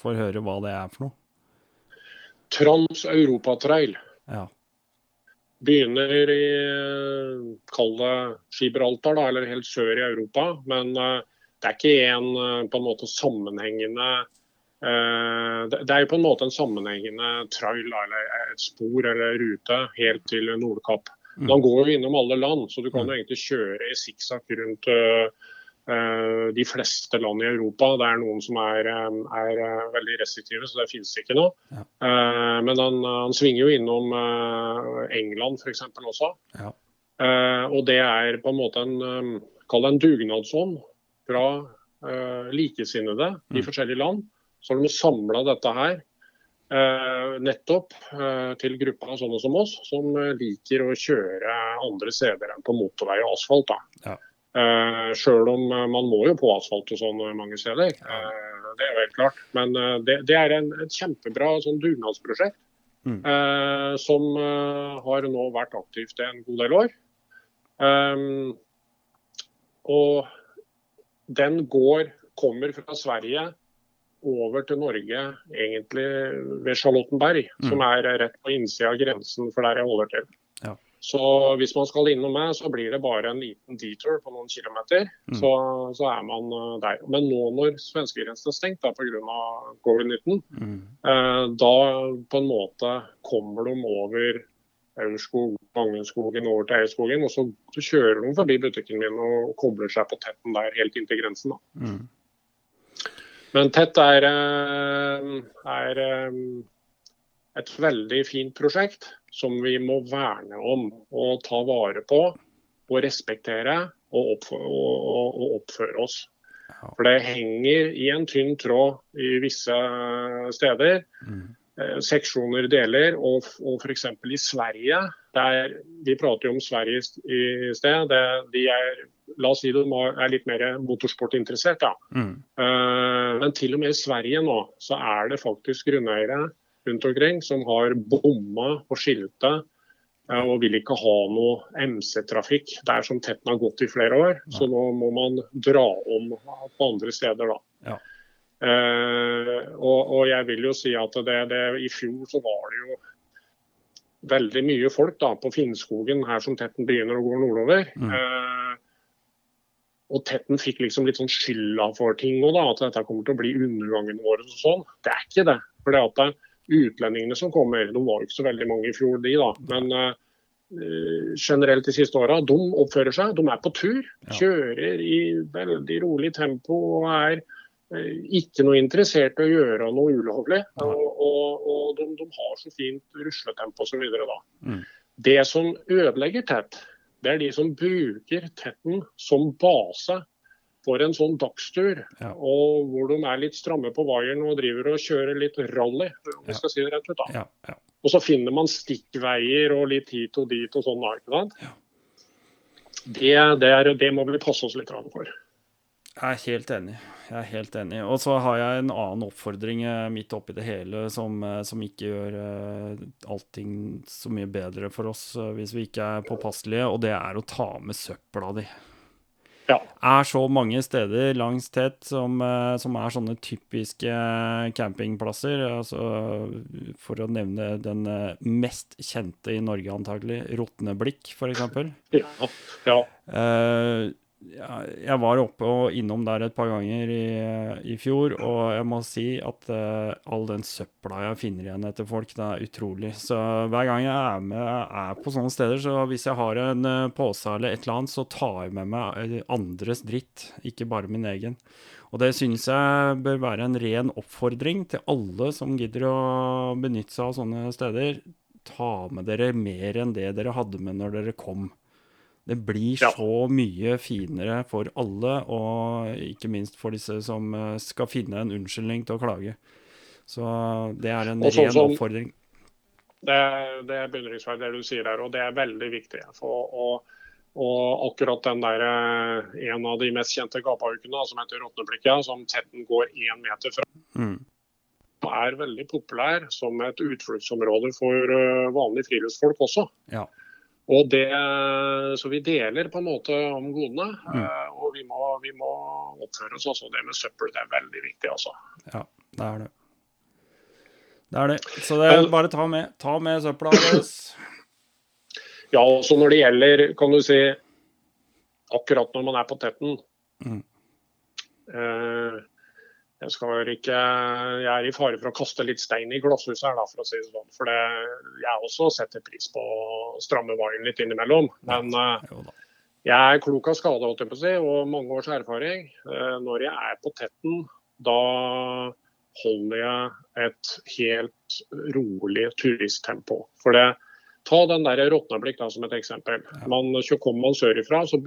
får høre hva det er for noe. Trans-Europatrail Ja. Begynner i eh, kall det Gibraltar, da, eller helt sør i Europa. Men eh, det er ikke en eh, på en måte sammenhengende det er jo på en måte en sammenhengende trail eller et spor eller rute helt til Nordkapp. Mm. Man går jo innom alle land, så du kan Mm. jo egentlig kjøre i sikksakk rundt de fleste land i Europa. Det er noen som er, eh, er eh, veldig restriktive, så det finnes ikke noe. Ja. Eh, men han, han svinger jo innom eh, England f.eks. også. Ja. Eh, og det er på en måte en, kall det en dugnadsånd fra eh, likesinnede i Mm. forskjellige land. Så har de samla dette her eh, nettopp eh, til gruppa sånne som oss, som eh, liker å kjøre andre steder enn på motorvei og asfalt. da. Ja. Eh, Sjøl om eh, man må jo på asfalt og sånn eh, mange steder. Eh, det er jo helt klart. Men eh, det, det er en, et kjempebra sånn dugnadsprosjekt. Mm. Eh, som har nå vært aktivt en god del år. Um, og den går, kommer fra Sverige over til Norge, egentlig ved Charlottenberg, Mm. som er rett på innsida av grensen for der jeg holder til. Så hvis man skal innom meg, så blir det bare en liten detour på noen kilometer. Mm. Så, så er man eh, der. Men nå når svenskegrensen er stengt pga. covid-19, Mm. Eh, da på en måte kommer de over Aurskog, Mangenskogen over til Eierskogen, og så, så kjører de forbi butikken min og kobler seg på tetten der helt inntil grensen. Da. Mm. Men tett er, eh, er eh, et veldig fint prosjekt som vi må verne om og ta vare på og respektere og, oppføre, og, og, oppføre oss. For det henger i en tynn tråd i visse steder. Mm. eh, seksjoner deler. Og, og f.eks. i Sverige, der, vi prater jo om Sverige i sted, det, de er, la oss si de er litt mer motorsportinteressert. da. Mm. Eh, men til og med i Sverige nå, så er det faktisk grunneiere rundt omkring som har bomma og skiltet eh, og vil ikke ha noe MC-trafikk der som tetten har gått i flere år. Så nå må man dra om på andre steder, da. Ja. Uh, og, og jeg vil jo si at det, det, i fjor så var det jo veldig mye folk da på Finnskogen, her som tetten begynner å gå nordover. Mm. Uh, og Tetten fikk liksom litt sånn skylda for ting òg, at dette kommer til å bli undergangen vår. og sånn. Det er ikke det. For det at utlendingene som kommer, de var ikke så veldig mange i fjor, de da. Men eh, generelt de siste åra, de oppfører seg. De er på tur. Kjører i veldig rolig tempo og er eh, ikke noe interessert i å gjøre noe ulovlig. Og, og, og de, de har så fint rusletempo osv. da. Mm. Det som ødelegger tett, det er de som bruker tetten som base for en sånn dagstur. Ja. Og hvor de er litt stramme på vaieren og driver og kjører litt rally. om vi skal si det rett ut da. Ja, ja. Og så finner man stikkveier og litt hit og dit og sånn. ikke sant? Det, det, er, det må vi passe oss litt for. Jeg er helt enig. Jeg er helt enig. Og så har jeg en annen oppfordring eh, midt oppi det hele som, eh, som ikke gjør uh, allting så mye bedre for oss uh, hvis vi ikke er påpasselige, og det er å ta med søpla di. Ja. er så mange steder langs Tet som, eh, som er sånne typiske eh, campingplasser. Altså, for å nevne den eh, mest kjente i Norge antagelig, Rotneblikk f.eks. Ja, ja. Jeg var oppe og innom der et par ganger i, i fjor, og jeg må si at uh, all den søpla jeg finner igjen etter folk, det er utrolig. Så hver gang jeg er, med, er på sånne steder, så hvis jeg har en uh, pose eller et eller annet, så tar jeg med meg andres dritt, ikke bare min egen. Og det synes jeg bør være en ren oppfordring til alle som gidder å benytte seg av sånne steder. Ta med dere mer enn det dere hadde med når dere kom. Det blir ja. så mye finere for alle, og ikke minst for disse som eh, skal finne en unnskyldning til å klage. Så det er en sånn, ren oppfordring. Det, det er beundringsverdig det du sier der, og det er veldig viktig. For, og, og akkurat den der, eh, en av de mest kjente gapaukene, som heter Råtneblikka, som tetten går én meter fra, mm. er veldig populær som et utfluktsområde for eh, vanlige friluftsfolk også. Ja. Og det, så vi deler på en måte om godene. Mm. Eh, og vi må, vi må, oppføre oss også. Det med søppel det er veldig viktig. altså. Ja, det er det. Det er det. Så det er bare ta med, ta med søpla deres. Ja, også når det gjelder, kan du si, akkurat når man er på tetten. Mm. Eh, jeg, ikke, jeg er i fare for å kaste litt stein i glasshuset her, da, for å si det sånn. For det, jeg også setter pris på å stramme veien litt innimellom. Men uh, jeg er klok av skade og mange års erfaring. Uh, når jeg er på tetten, da holder jeg et helt rolig turisttempo. For det, Ta den der Råtnablikk som et eksempel. Man, kommer man sørifra, så,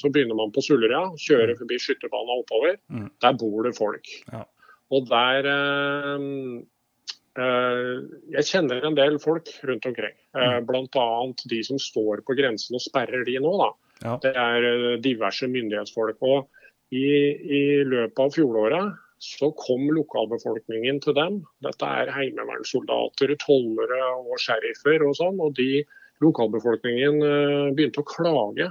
så begynner man på Sulleria, kjører mm. forbi skytterbanen oppover. Mm. Der bor det folk. Ja. Og der øh, Jeg kjenner en del folk rundt omkring. Uh, mm. Bl.a. de som står på grensen og sperrer de nå. Ja. Det er diverse myndighetsfolk. Og i, i løpet av fjoråret så kom lokalbefolkningen til dem. Dette er heimevernssoldater, tollere og sheriffer og sånn. Og de lokalbefolkningen eh, begynte å klage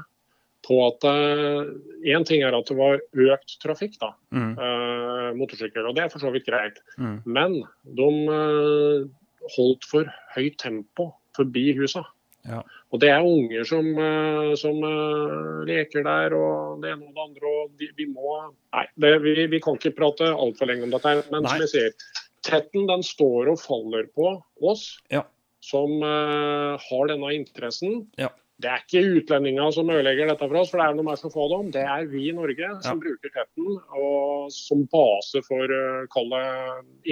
på at Én uh, ting er at det var økt trafikk, da. Mm. Uh, motorsykler, og det er for så vidt greit. Mm. Men de uh, holdt for høyt tempo forbi husa. Ja. Og det er unger som, eh, som uh, leker der, og det ene og det andre. og Vi, vi må Nei, det, vi, vi, kan ikke prate altfor lenge om dette. Men nei. som jeg sier, tetten den står og faller på oss ja. som uh, har denne interessen. Ja. Det er ikke utlendinger som ødelegger dette for oss, for det er noe mer som får dem. Det er vi i Norge som ja. bruker Tetten og som base for kalle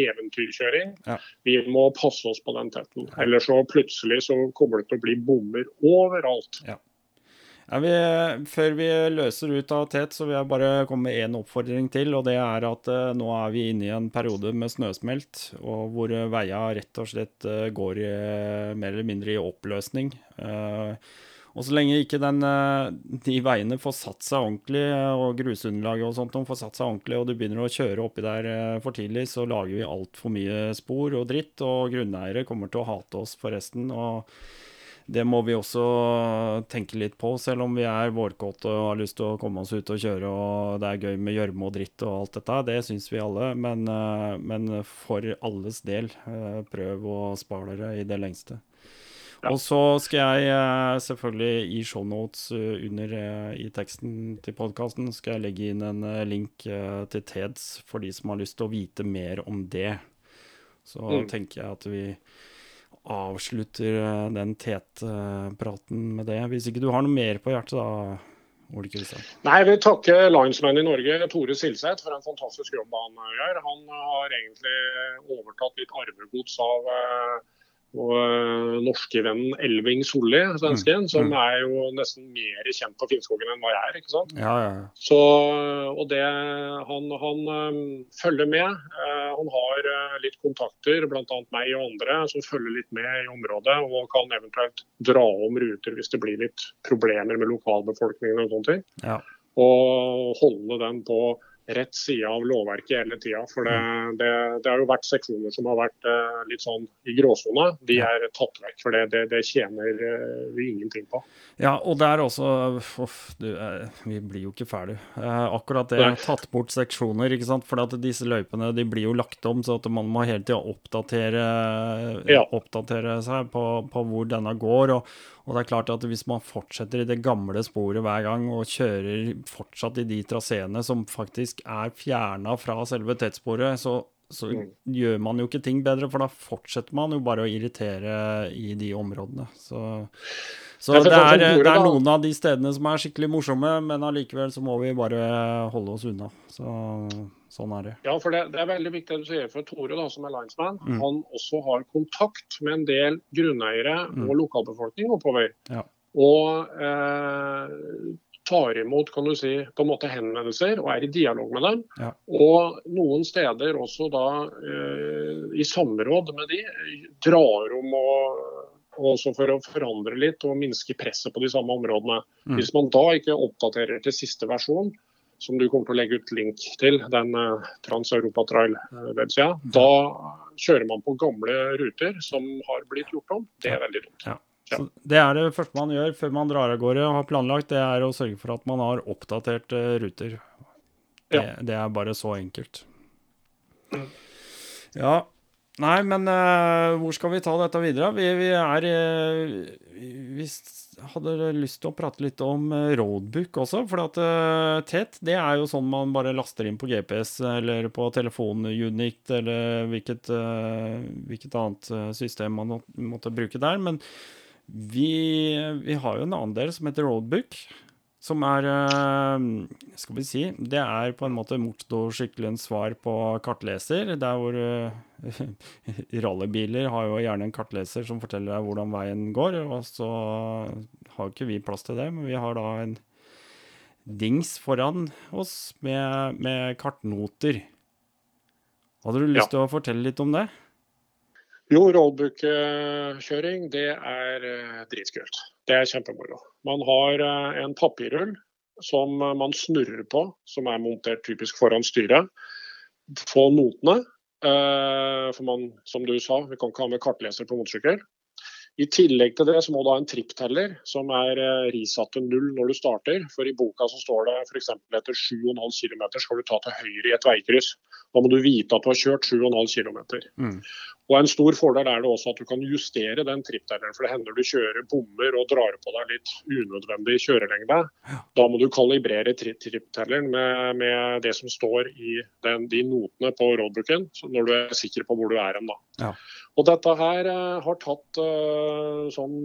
eventyrkjøring. Ja. Vi må passe oss på den Tetten. Ellers så plutselig så kommer det til å bli bommer overalt. Ja. Vi, før vi løser ut av Tet, så vil jeg bare komme med én oppfordring til. og Det er at uh, nå er vi inne i en periode med snøsmelt, og hvor uh, veia rett og slett uh, går i, mer eller mindre i oppløsning. Uh, og så lenge ikke den, eh, de veiene får satt seg ordentlig, og grusunderlaget og sånt får satt seg ordentlig, og du begynner å kjøre oppi der eh, for tidlig, så lager vi altfor mye spor og dritt, og grunneiere kommer til å hate oss forresten. og det må vi også tenke litt på, selv om vi er vårkåte og har lyst til å komme oss ut og kjøre og det er gøy med gjørme og dritt og alt dette. Det syns vi alle, men, eh, men, for alles del, prøv å spare dere i det lengste. Og så skal jeg eh, selvfølgelig i shownotes eh, under eh, i teksten til podkasten skal jeg legge inn en link til TEDS for de som har lyst til å vite mer om det. Så mm. tenker jeg at vi avslutter den TET-praten med det. Hvis ikke du har noe mer på hjertet, da, Ole Kristian? Nei, jeg vil takke Linesman i Norge, Tore Silseth, for en fantastisk jobb han gjør. Han har egentlig overtatt litt arvegods av og norskevennen norske vennen Elving Solli, svensken, mm. som mm. er jo nesten mer kjent på Finnskogen enn hva jeg er. ikke sant? Ja, ja. Så, og det, Han, han um, følger med. Uh, han har litt kontakter, bl.a. meg og andre, som følger litt med i området. Og kan eventuelt dra om ruter hvis det blir litt problemer med lokalbefolkningen og sånne ting. Ja. Og holde den på rett side av lovverket hele tida. For det, Mm. det, det har jo vært seksjoner som har vært uh, litt sånn i gråsona. De er tatt vekk, for det, det, det tjener uh, vi ingenting på. Ja, og det er også Uff, du, uh, vi blir jo ikke ferdig. Akkurat det, Nei. tatt bort seksjoner, ikke sant. For disse løypene de blir jo lagt om, så at man må hele tida oppdatere, Ja. oppdatere seg på, på hvor denne går. Og, og det er klart at hvis man fortsetter i det gamle sporet hver gang, og kjører fortsatt i de traseene som faktisk er fjerna fra selve tettsporet, så så Mm. gjør man jo ikke ting bedre, for da fortsetter man jo bare å irritere i de områdene. Så, så det, sånn er, det er noen av de stedene som er skikkelig morsomme, men allikevel så må vi bare holde oss unna. Så sånn er det. Ja, for det, det er veldig viktig det du sier for Tore, da, som er linesman. Mm. Han også har kontakt med en del grunneiere Mm. og lokalbefolkning oppover. Ja. Og eh, tar imot kan du si, på en måte henvendelser og er i dialog med dem. Ja. Og noen steder også da eh, i samråd med de drar om og og også for å forandre litt og minske presset på de samme områdene. Mm. Hvis man da ikke oppdaterer til siste versjon, som du kommer til å legge ut link til, den eh, Trans-Europa-trail-websida, da kjører man på gamle ruter som har blitt gjort om. Det er veldig dumt. Ja. Så det er det første man gjør før man drar av gårde og har planlagt, det er å sørge for at man har oppdaterte ruter. Det, Ja. det er bare så enkelt. Mm. Ja. Nei, men uh, hvor skal vi ta dette videre? Vi, vi er uh, Vi hadde lyst til å prate litt om eh, roadbook også. For at uh, TET, det er jo sånn man bare laster inn på GPS eller på telefonunit eller hvilket, eh, hvilket annet eh, system man måtte bruke der. Men vi, vi har jo en annen del som heter roadbook. Som er eh, Skal vi si Det er på en måte motorsykkelens svar på kartleser. Der hvor eh, rallybiler har jo gjerne en kartleser som forteller deg hvordan veien går. Og så har ikke vi plass til det, men vi har da en dings foran oss med, med kartnoter. Hadde du lyst Ja. til å fortelle litt om det? Jo, roadbook-kjøring det er eh, dritkult. Det er kjempemoro. Man har eh, en papirrull som man snurrer på, som er montert typisk foran styret. Få notene. eh, For man, som du sa, vi kan ikke ha med kartleser på motorsykkel. I tillegg til det så må du ha en trippteller som er risatt til null når du starter. For i boka så står det f.eks. etter 7,5 km skal du ta til høyre i et veikryss. Da må du vite at du har kjørt 7,5 km. Mm. Og En stor fordel er det også at du kan justere den tripptelleren. For det hender du kjører bommer og drar på deg litt unødvendig kjørelengde. Da må du kalibrere tri tripptelleren med, med det som står i den, de notene på roadbooken, når du er sikker på hvor du er hen. Ja. Og dette her eh, har tatt eh, sånn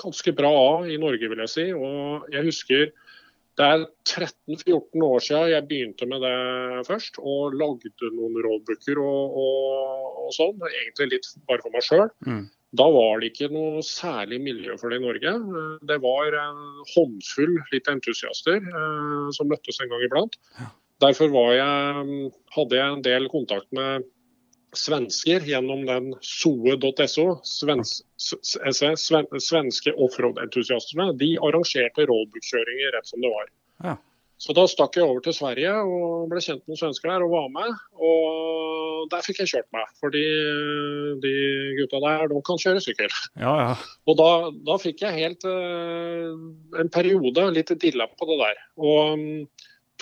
ganske bra av i Norge, vil jeg si. Og jeg husker det er 13-14 år siden jeg begynte med det først, og lagde noen roadbooker og, og, og sånn. Egentlig litt bare for meg sjøl. Mm. Da var det ikke noe særlig miljø for det i Norge. Det var en håndfull litt entusiaster eh, som møttes en gang iblant. Derfor var jeg, hadde jeg en del kontakt med svensker gjennom den soe.so. Svens, s- s- sven, svenske offroad-entusiastene. De arrangerte roadbook-kjøringer rett som det var. Ja. Så da stakk jeg over til Sverige og ble kjent med noen svensker der og var med. Og der fikk jeg kjørt meg, fordi de gutta der de kan kjøre sykkel. Ja, ja. Og da, da fikk jeg helt eh, en periode litt dilla på det der. Og mm,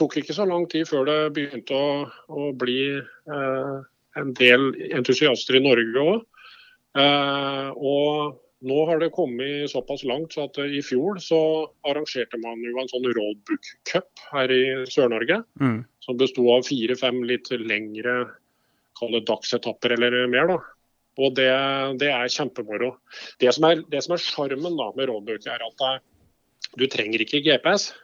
tok ikke så lang tid før det begynte å, å bli eh, en del entusiaster i Norge òg. og nå har det kommet såpass langt så at eh, i fjor så arrangerte man jo en sånn roadbook cup her i Sør-Norge. Mm. Som besto av fire-fem litt lengre dagsetapper eller mer. da. Og det, det er kjempemoro. Det som er, det som er sjarmen da med roadbook, er at det, du trenger ikke GPS.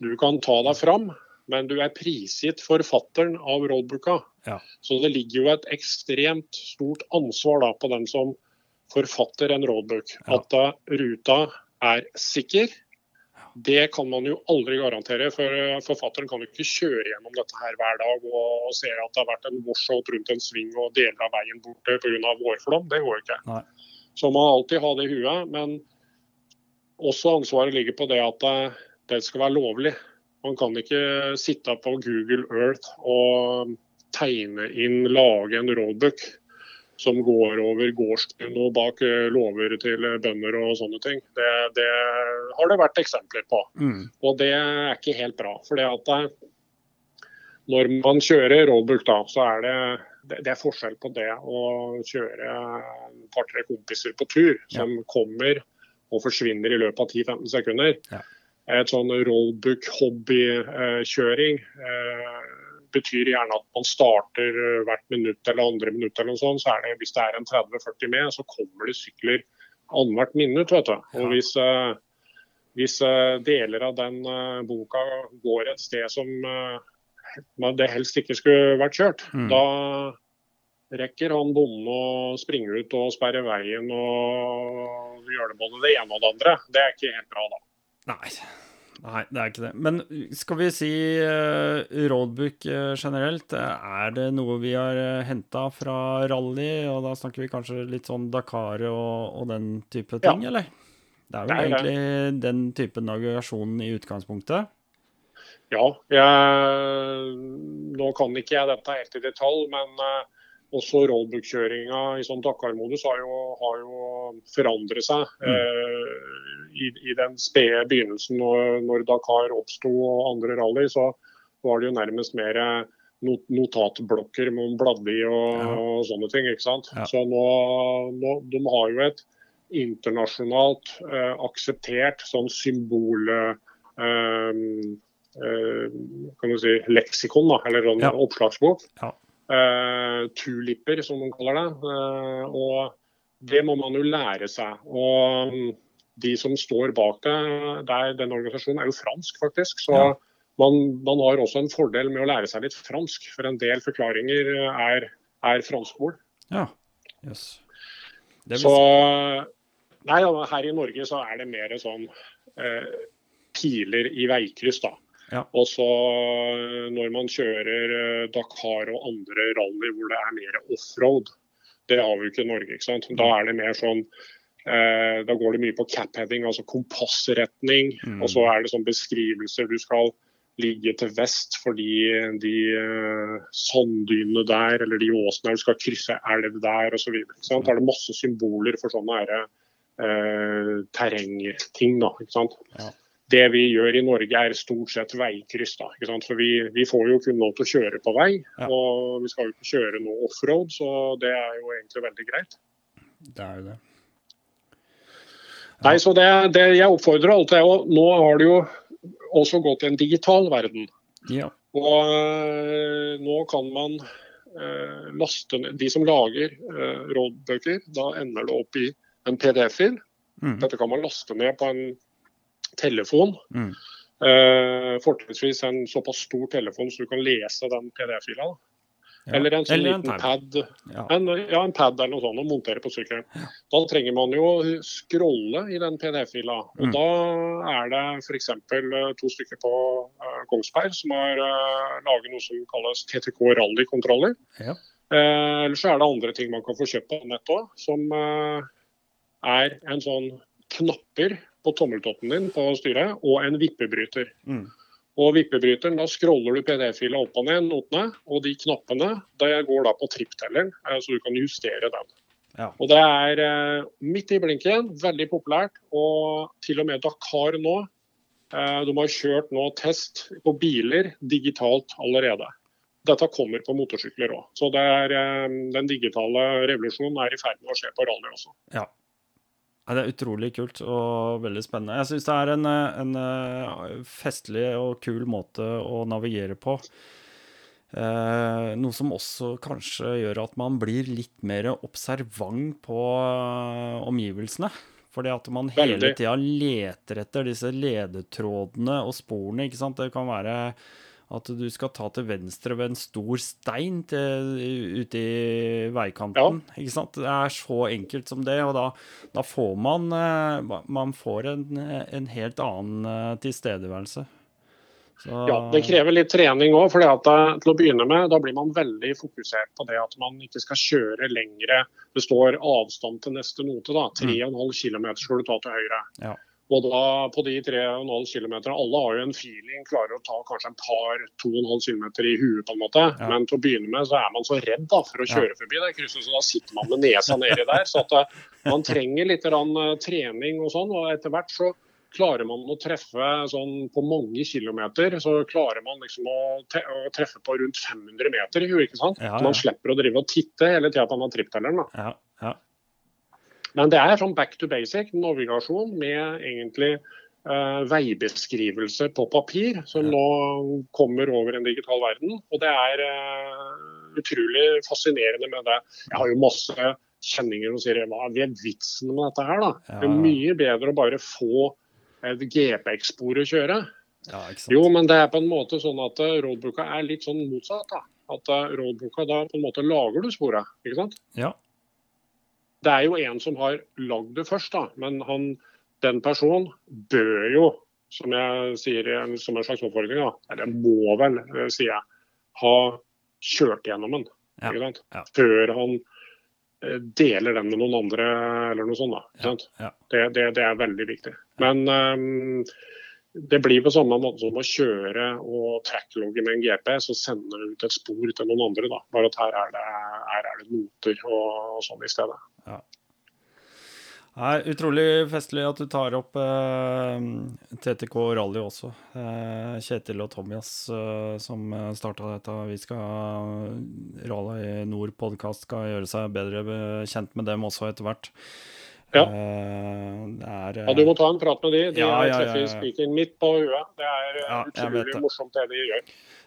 Du kan ta deg fram, men du er prisgitt forfatteren av roadbooka. Ja. Så det ligger jo et ekstremt stort ansvar da på den som forfatter en rollbook. Ja. At da ruta er sikker. Det kan man jo aldri garantere, for eh, forfatteren kan jo ikke kjøre gjennom dette her hver dag og se at det har vært en washout rundt en sving og deler av veien borte pga. vårflom. Det går ikke. Nei. Så man må alltid ha det i huet. Men også ansvaret ligger på det at det, det skal være lovlig. Man kan ikke sitte på Google Earth og tegne inn, lage en roadbook som går over gårdstuen og bak eh, låver til bønder og sånne ting. Det, det, har det vært eksempler på. Mm. Og det er ikke helt bra. For det at eh, når man kjører roadbook, da, så er det, det, er forskjell på det å kjøre et par-tre kompiser på tur som kommer og forsvinner i løpet av 10-15 sekunder. Ja. Et sånn roadbook-hobbykjøring eh, betyr gjerne at man starter eh, hvert minutt eller andre minutt. eller noe sånt, så er det, Hvis det er en 30-40 med, så kommer det sykler annethvert minutt. vet du. Og hvis, eh, hvis eh, deler av den eh, boka går et sted som eh, det helst ikke skulle vært kjørt, Mm. da rekker han bonden å springe ut og sperre veien og gjøre både det ene og det andre. Det er ikke helt bra, da. Nei. Nei, det er ikke det. Men skal vi si uh, roadbook eh, generelt, eh, er det noe vi har uh, henta fra rally? Og da snakker vi kanskje litt sånn Dakar og, og den type Ja. ting, eller? Det er vel Nei, egentlig det. den type navigasjon i utgangspunktet? Ja, jeg, nå kan ikke jeg dette helt i detalj, men eh, også roadbook-kjøringa i sånn Dakar-modus har, har jo forandret seg. eh, i, I den spede begynnelsen når, når Dakar oppsto og andre rally, så var det jo nærmest mer eh, not notatblokker man bladde i og, Ja. og sånne ting. ikke sant? Ja. Så nå, nå De har jo et internasjonalt eh, akseptert sånn symbol... eh, eh, kan du si, leksikon, da, eller en Ja. oppslagsbok. Eh, tulipper, som man kaller det. Eh, og det må man jo lære seg. Og mm, de som står bak det, der, den organisasjonen er jo fransk, faktisk. Så Ja. man, man har også en fordel med å lære seg litt fransk, for en del forklaringer er, er franskord. Ja. Yes. Vil Så Nei, her i Norge så er det mer sånn eh, piler i veikryss, da. Ja. Og så eh, når man kjører eh, Dakar og andre rally hvor det er mer offroad, det har vi jo ikke i Norge. ikke sant? Da er det mer sånn eh, Da går det mye på cap-heading, altså kompassretning. Mm. Og så er det sånn beskrivelser. Du skal ligge til vest fordi de eh, sanddynene der eller de åsene der, du skal krysse elv der osv. Da er det masse symboler for sånne her, eh, terrengting. da, ikke sant? Ja. Det vi gjør i Norge er stort sett veikryss. da? For vi, vi får jo kun lov til å kjøre på vei, Ja. og vi skal jo ikke kjøre noe offroad, så det er jo egentlig veldig greit. Det er jo det. Nei, så det, det jeg oppfordrer alle til, og nå har det jo også gått i en digital verden. Ja. Og øh, nå kan man øh, laste ned De som lager øh, rådbøker, da ender det opp i en PDF-fil. Mm. Dette kan man laste ned på en telefon. Mm. Uh, Fortrinnsvis en såpass stor telefon så du kan lese den PDF-fila. Ja. Eller en sånn Eller en liten pad. Ja. En, ja, en pad eller noe sånt og montere på sykkelen. Da trenger man jo scrolle i den PDF-fila. Og Mm. da er det f.eks. to stykker på uh, Kongsberg som har uh, laget noe som kalles TTK rally-kontroller. Ja. Uh, Eller så er det andre ting man kan få kjøpt på nett òg, som eh, er en sånn knapper på tommeltotten din på styret og en vippebryter. Mm. Og vippebryteren, da scroller du PDF-fila opp og ned, notene, og de knappene det går da på tripptelleren, eh, så du kan justere den. Ja. Og Det er eh, midt i blinken, veldig populært. Og til og med Dakar nå. Eh, de har kjørt nå test på biler digitalt allerede. Dette kommer på motorsykler òg. Så det er, eh, den digitale revolusjonen er i ferd med å skje på rally også. Ja. Det er utrolig kult og veldig spennende. Jeg syns det er en, eh, en eh, festlig og kul måte å navigere på. Eh, noe som også kanskje gjør at man blir litt mer observant på eh, omgivelsene. Fordi at man hele tida leter etter disse ledetrådene og sporene. ikke sant? Det kan være at du skal ta til venstre ved en stor stein til, ute i veikanten. ikke sant? Det er så enkelt som det, og da, da får man, eh, man får en, en helt annen eh, tilstedeværelse. Så, Ja, Det krever litt trening òg. Til å begynne med, da blir man veldig fokusert på det at man ikke skal kjøre lengre. Det står avstand til neste note. da, 3,5 km skal du ta til høyre. Ja. Og da på de 3,5 km Alle har jo en feeling, klarer å ta kanskje en par 2,5 km i huet, på en måte. Ja. Men til å begynne med så er man så redd da, for å kjøre forbi det krysset, så da sitter man med nesa nedi der. Så at eh, man trenger litt rann, eh, trening og sånn. Og etter hvert så klarer man å treffe sånn på mange kilometer. Så klarer man liksom å, å treffe på rundt 500 meter i huet, ikke sant. Ja, man slipper å drive og titte hele tida på den tripptelleren. da. Men det er sånn back to basic, navigasjon med egentlig Uh, veibeskrivelse på papir, som nå kommer over en digital verden. Og det er uh, utrolig fascinerende med det. Jeg har jo masse kjenninger som sier hva er vitsen med dette her, da? Ja. Det er mye bedre å bare få et GPX-spor å kjøre. ja ikke sant. Jo, men det er på en måte sånn at eh, roadbooka er litt sånn motsatt. da. At roadbooka, da på en måte lager du sporet, ikke sant? Ja. Det er jo en som har lagd det først, da. Men han, den personen bør jo, som jeg sier som en slags oppfordring, da, eller må vel, eh, sier jeg, ha kjørt gjennom den. Ja, ja. Før han eh, deler den med noen andre eller noe sånt. da. Ja. Det, det, det er veldig viktig. Men um, det blir på samme måte som å kjøre og tracklogge med en GPS og sende ut et spor til noen andre. da. Bare at her er det, her er det noter og, og sånn i stedet. Nei, utrolig festlig at du tar opp eh, TTK Rally også. Eh, Kjetil og Tomias eh, som starta dette. Vi skal Rally Nord podkast skal gjøre seg bedre kjent med dem også etter hvert. Ja. Eh, det er Ja, Du må ta en prat med de. De Ja, ja, ja, treffer ja. spikeren midt på huet. Det er eh, Ja, utrolig morsomt det de gjør.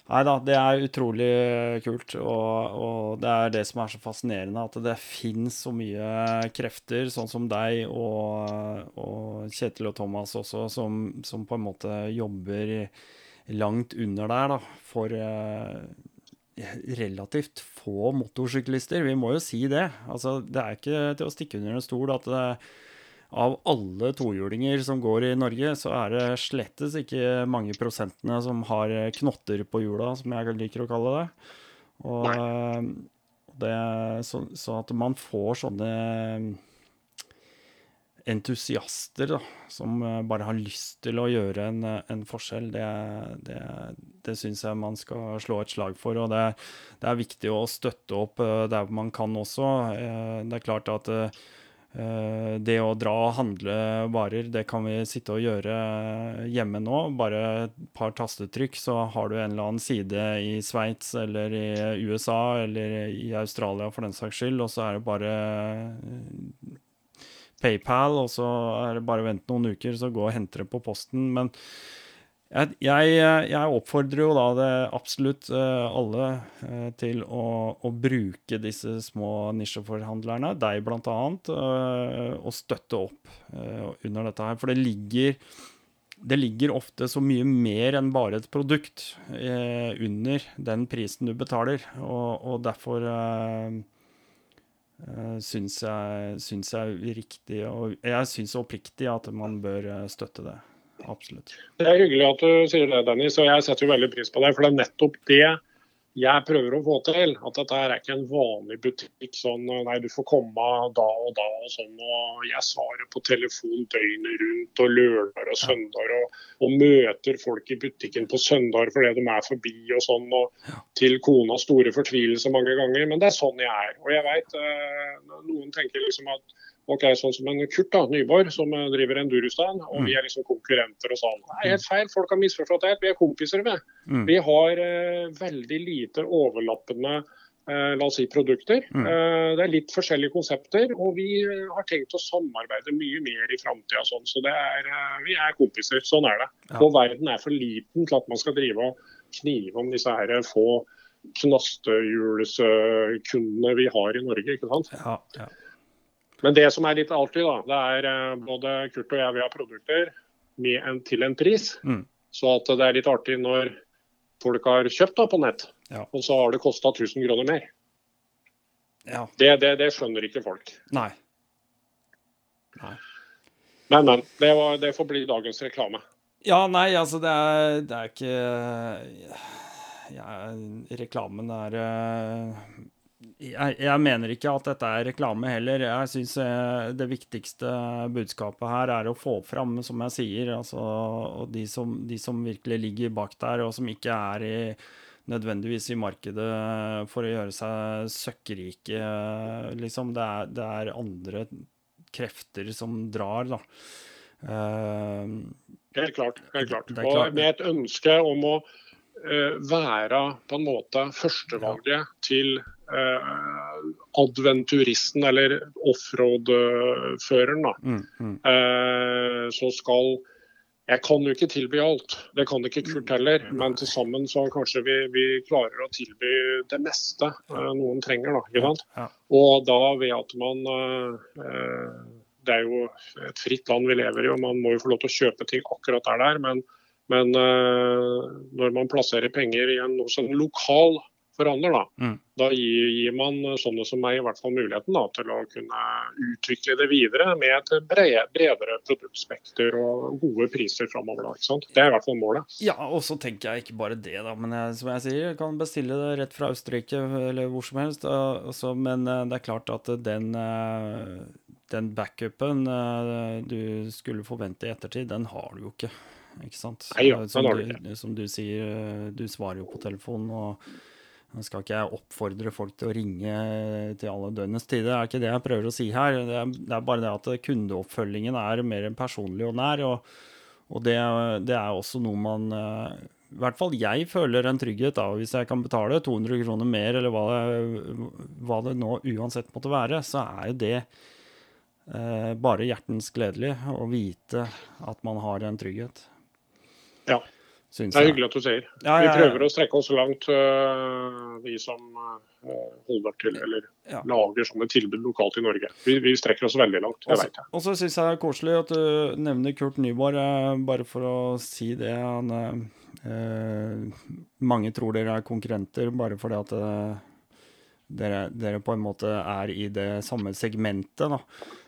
Nei da, det er utrolig kult. Og, og det er det som er så fascinerende, at det fins så mye krefter, sånn som deg og, og Kjetil og Thomas også, som, som på en måte jobber langt under der, da, for eh, relativt få motorsyklister. Vi må jo si det. Altså, det er ikke til å stikke under en stol at det, av alle tohjulinger som går i Norge, så er det slettes ikke mange prosentene som har knotter på hjula, som jeg liker å kalle det. Og eh, det, så, så at man får sånne entusiaster da, som eh, bare har lyst til å gjøre en, eh, en forskjell, det, det, det syns jeg man skal slå et slag for. Og det, det er viktig å støtte opp eh, der man kan også. Eh, Det er klart at eh, Eh, Det å dra og handle varer, det kan vi sitte og gjøre hjemme nå. Bare et par tastetrykk, så har du en eller annen side i Sveits eller i USA eller i Australia for den saks skyld, og så er det bare eh, PayPal, og så er det bare å vente noen uker, så gå og hente det på posten. Men jeg, jeg, oppfordrer jo da det absolutt eh, alle eh, til å, å bruke disse små nisjeforhandlerne, deg blant annet, eh, og støtte opp under dette her. For det ligger, det ligger ofte så mye mer enn bare et produkt under den prisen du betaler, og, og derfor syns jeg, syns jeg riktig, og jeg syns oppriktig at man bør støtte det. Absolutt. Det er hyggelig at du sier det, Dennis, og jeg setter jo veldig pris på det. For det er nettopp det jeg prøver å få til. At dette er ikke en vanlig butikk sånn nei, du får komme da og da og sånn. Og jeg svarer på telefon døgnet rundt og lørdager og søndager. Og, og møter folk i butikken på søndager fordi de er forbi og sånn. Og til konas store fortvilelse mange ganger. Men det er sånn jeg er. Og jeg veit eh, noen tenker liksom at Ok, Sånn som en Kurt da, Nyborg, som eh, driver Endurostand, og vi er liksom konkurrenter og sånn. Er helt feil, folk har misforstått helt. Vi er kompiser, vi. Mm. Vi har eh, veldig lite overlappende eh, la oss si, produkter. Mm. Eh, det er litt forskjellige konsepter, og vi eh, har tenkt å samarbeide mye mer i framtida. Sånn, så det er, eh, vi er kompiser. Sånn er det. Ja. Og verden er for liten til at man skal drive og knive om disse her få knastehjulskundene vi har i Norge. ikke sant? Ja, ja. Men det som er litt alltid, da, det er eh, både Kurt og jeg vi har produkter med en, til en pris. Mm. Så at det er litt artig når folk har kjøpt da på nett, Ja. og så har det kosta 1000 kroner mer. ja. Det, det, det skjønner ikke folk. Nei. Nei. Men, men. Det, var, det får bli dagens reklame. Ja, nei, altså, det er, det er ikke ja, Reklamen er eh, jeg, jeg, mener ikke at dette er reklame heller. Jeg syns det viktigste budskapet her er å få fram, som jeg sier, altså, de, som, de som virkelig ligger bak der, og som ikke er i, nødvendigvis i markedet for å gjøre seg søkkrike, liksom. Det er, det er andre krefter som drar, da. Uh, helt klart. helt klart. Og med et ønske om å uh, være på en måte førstevalget ja. til adventuristen eller offroad-føreren. Mm, mm. så skal jeg kan jo ikke tilby alt, det kan ikke Kurt heller. Men til sammen så kanskje vi, vi klarer å tilby det meste noen trenger. da, sant? Og da ved at man det er jo et fritt land vi lever i, og man må jo få lov til å kjøpe ting akkurat der der. Men, men uh, når man plasserer penger i en noe lokal da, mm. da gir, gir, man sånne som meg i hvert fall muligheten da, til å kunne utvikle det videre med et bredere, bredere produktspekter og gode priser framover. Det er i hvert fall målet. Ja, og så tenker jeg ikke bare det, da. Men jeg, som jeg sier, jeg kan bestille det rett fra Østerrike eller hvor som helst. Altså, men eh, det er klart at den uh, den backupen uh, du skulle forvente i ettertid, den har du jo ikke. Ikke sant? Nei, ja, som, du, som du sier, eh, du svarer jo på telefonen. og skal ikke jeg oppfordre folk til å ringe til alle døgnets tider, det er ikke det jeg prøver å si her. Det er, det er bare det at kundeoppfølgingen er mer personlig og nær. Og, og det, det, er også noe man eh, I hvert fall jeg føler en trygghet da, hvis jeg kan betale 200 kroner mer, eller hva det, hva det nå uansett måtte være, så er jo det eh, bare hjertens gledelig å vite at man har en trygghet. Ja. Synes det er hyggelig at du sier. Ja, ja, ja. Vi prøver å strekke oss langt, uh, vi som uh, holder til eller lager sånne tilbud lokalt i Norge. Vi, vi strekker oss veldig langt. det vet jeg. Og så syns jeg det er koselig at du nevner Kurt Nyborg, uh, bare for å si det. Han, mange tror dere er konkurrenter bare fordi at dere, dere, på en måte er i det samme segmentet. da.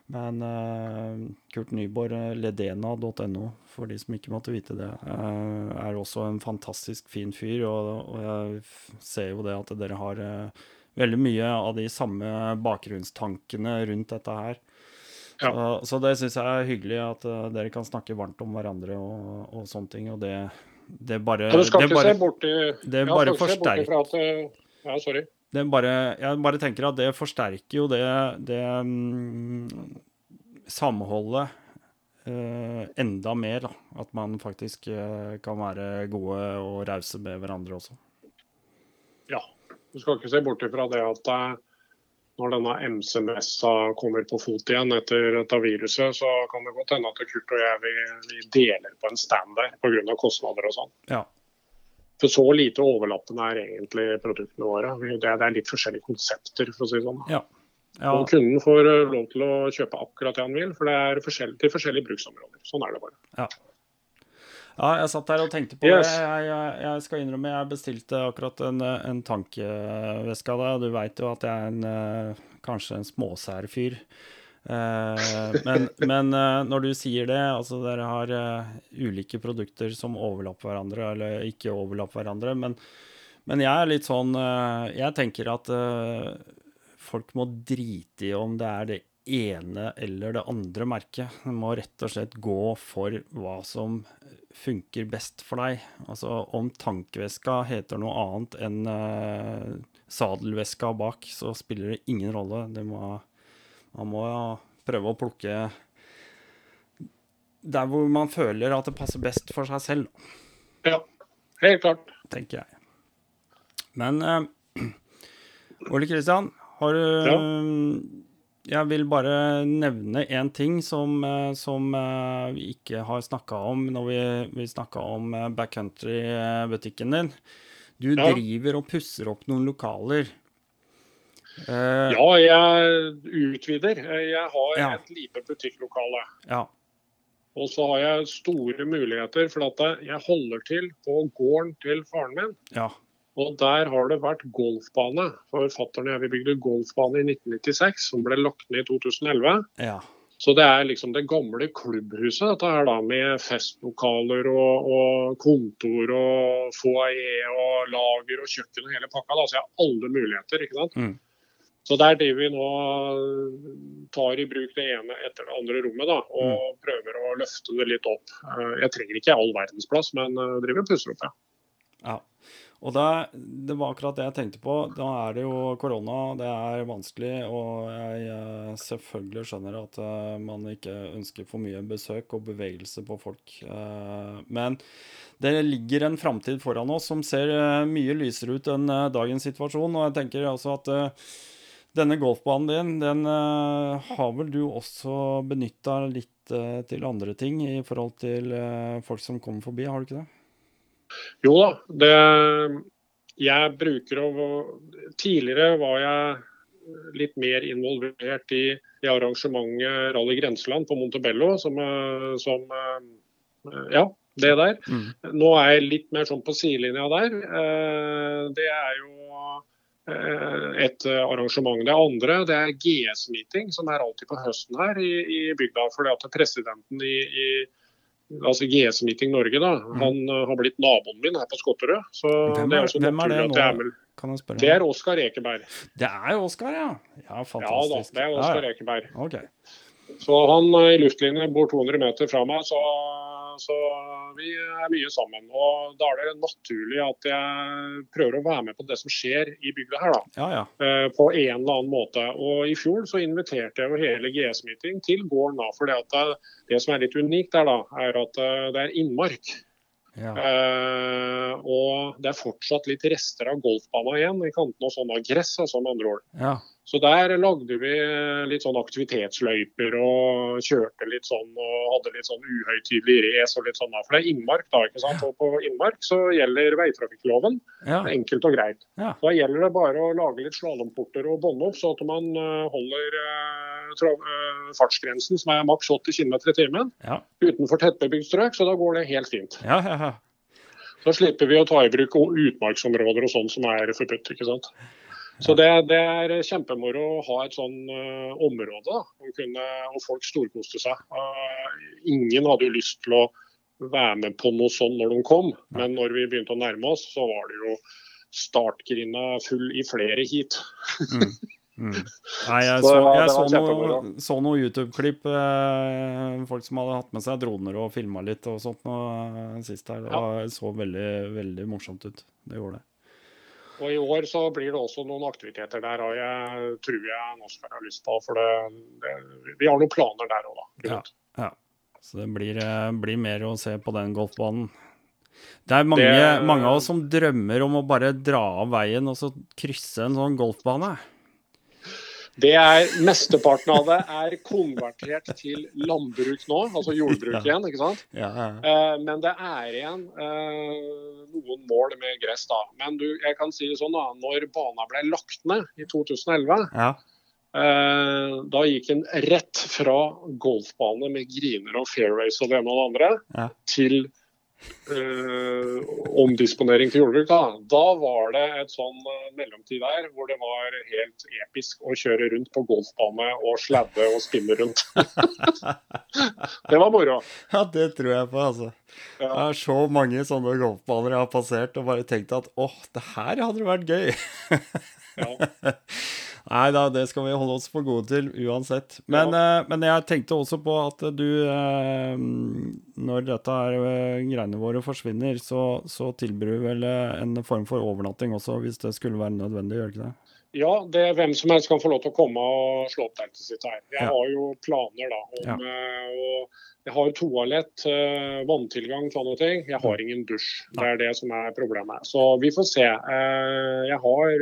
Men uh, Kurt Nyborg, eh, ledena.no, for de som ikke måtte vite det, uh, er også en fantastisk fin fyr. Og, og, jeg ser jo det at dere har uh, veldig mye av de samme bakgrunnstankene rundt dette her. Ja. Så, så, det syns jeg er hyggelig at dere kan snakke varmt om hverandre og, og sånne ting. Og det, det bare ja, Du skal ikke bare, se bort i, Det ja, bare forsterker Ja, sorry bare, jeg bare tenker at det forsterker jo det, det um, samholdet enda mer. Da. At man faktisk uh, kan være gode og rause med hverandre også. Ja. Du skal ikke se bort ifra det at uh, når denne MC-messa kommer på fot igjen etter dette viruset, så kan det godt hende at Kurt og jeg vi, vi deler på en stand der pga. kostnader og sånn. Ja. For så lite overlappende er egentlig produktene våre. Det er litt forskjellige konsepter, for å si det sånn. Ja. Ja. Og kunden får eh, lov til å kjøpe akkurat det han vil, for det er forskjell til forskjellige bruksområder. Sånn er det bare. Ja. ja jeg satt der og tenkte på yes. det. Jeg, jeg, jeg, skal innrømme jeg bestilte akkurat en, en tankeveske av deg. Du veit jo at jeg er en, eh, kanskje en småsær fyr. Eh, men, men eh, når du sier det, altså dere har eh, ulike produkter som overlapper hverandre, eller ikke overlapper hverandre, men, men jeg er litt sånn Jeg tenker at folk må drite i om det er det ene eller det andre merket. Du må rett og slett gå for hva som funker best for deg. Altså om tankveska heter noe annet enn uh, sadelveska bak, så spiller det ingen rolle. Det må man må prøve å plukke der hvor man føler at det passer best for seg selv. Ja, helt klart. Tenker jeg. Men uh, Ole Kristian, har du ja. Jeg vil bare nevne én ting som, uh, som uh, vi ikke har snakka om når vi, vi snakka om backcountry-butikken din. Du ja. driver og pusser opp noen lokaler. Uh, ja, jeg utvider. Jeg har ja. et lite butikklokale. Ja. Og så har jeg store muligheter, for at jeg holder til på gården til faren min. Ja. Og der har det vært golfbane. Forfatteren og jeg vi bygde golfbane i 1996, som ble lagt ned i 2011. Ja. Så det er liksom det gamle klubbhuset, dette her da, med festlokaler og, og kontor og foajé og lager og kjøkken og hele pakka. Da. Så jeg har alle muligheter. ikke sant? Mm. Så det er det vi nå tar i bruk det ene etter det andre rommet da, og mm. prøver å løfte det litt opp. Eh, jeg trenger ikke all verdens plass, men eh, driver og pusser opp, ja. ja. Og det, det, var akkurat det jeg tenkte på. Da er det jo korona, det er vanskelig. Og jeg uh, selvfølgelig skjønner at uh, man ikke ønsker for mye besøk og bevegelse på folk. Uh, men det ligger en framtid foran oss som ser mye lysere ut enn dagens situasjon. Og jeg tenker altså at denne golfbanen din, den har vel du også benytta litt til andre ting i forhold til folk som kommer forbi, har du ikke det? Jo da. Det, jeg bruker å Tidligere var jeg litt mer involvert i, i arrangementet Rally Grenseland på Montebello, som, som Ja, det der. Mm. Nå er jeg litt mer sånn på sidelinja der. Eh, det er jo eh, et arrangement. Det andre det er GS-meeting, som er alltid på høsten her i, i bygda. fordi at presidenten i, i altså GS Meeting Norge, da, mm. han uh, har blitt naboen min her på Skotterød. Så hvem er, det er hvem er det nå? Er kan jeg spørre? Det er Oskar Ekeberg. Det er jo Oskar, ja. Ja, fantastisk. Ja da, det er Oskar ja, ja. Ekeberg. Okay. Så han uh, i luftlinje bor 200 meter fra meg, så så vi er mye sammen. Og da er det naturlig at jeg prøver å være med på det som skjer i bygda her, da. Ja, ja. Eh, på en eller annen måte. Og i fjor så inviterte jeg jo hele GS-meeting til gården da. For det, det som er litt unikt der, da, er at eh, det er innmark. Ja. Uh, og det er fortsatt litt rester av golfbanen igjen i kantene og sånn av gress, altså med andre ord. Ja. Så der lagde vi litt sånn aktivitetsløyper og kjørte litt sånn og hadde litt sånn uhøytidelig race og litt sånn. For det er innmark da, ikke sant. Og på innmark så gjelder veitrafikkloven. Ja. Enkelt og greit. Ja. Da gjelder det bare å lage litt slalåmporter og bånde opp, så at man eh, holder uh, fartsgrensen som er maks 80 km i timen ja. utenfor tettbebygd strøk. Så da går det helt fint. Ja, ja, ja. Så slipper vi å ta i bruk utmarksområder og sånn som er forbudt. ikke sant. Så det, det, er kjempemoro å ha et sånn uh, område da, kunne, og folk storkoste seg. Uh, ingen hadde jo lyst til å være med på noe sånn når de kom, men når vi begynte å nærme oss, så var det jo startgrinda full i flere heat. mm. Mm. Nei, jeg så, jeg så, noe, så noe YouTube-klipp. Eh, folk som hadde hatt med seg droner og filma litt og sånt noe, eh, sist her. Det så veldig, veldig morsomt ut. Det gjorde det. Og I år så blir det også noen aktiviteter der og jeg tror jeg nå skal ha lyst på. For det, det, vi har noen planer der òg, da. Ja, ja, Så det blir, eh, blir, mer å se på den golfbanen. Det er mange, det, mange av oss som drømmer om å bare dra av veien og så krysse en sånn golfbane. Det er, Mesteparten av det er konvertert til landbruk nå, altså jordbruk igjen. ikke sant? Ja, ja. Uh, men det er igjen uh, noen mål med gress. da. Men du, jeg kan si det sånn da, når bana ble lagt ned i 2011, uh, da gikk en rett fra golfbane med griner og fairways og det ene og det andre, til eh, omdisponering til jordbruk, da, da var det et sånn eh, mellomtid der hvor det var helt episk å kjøre rundt på golfbane og sladde og spinne rundt. det var moro. Ja, det tror jeg på, altså. Ja. Det er så mange sånne golfbaner jeg har passert og bare tenkt at åh, det her hadde vært gøy. ja. Nei da, det skal vi holde oss for gode til uansett. Men, ja. uh, men jeg tenkte også på at du uh, Når dette her, uh, greiene våre forsvinner, så, så tilbyr du vel en form for overnatting også, hvis det skulle være nødvendig, gjør det ikke det? Ja, det er hvem som helst kan få lov til å komme og slå opp teltet sitt her. Jeg ja. har jo planer da om ja. og Jeg har jo toalett, vanntilgang, sånne ting. Jeg har mm. ingen dusj. Det er det som er problemet. Så vi får se. Jeg har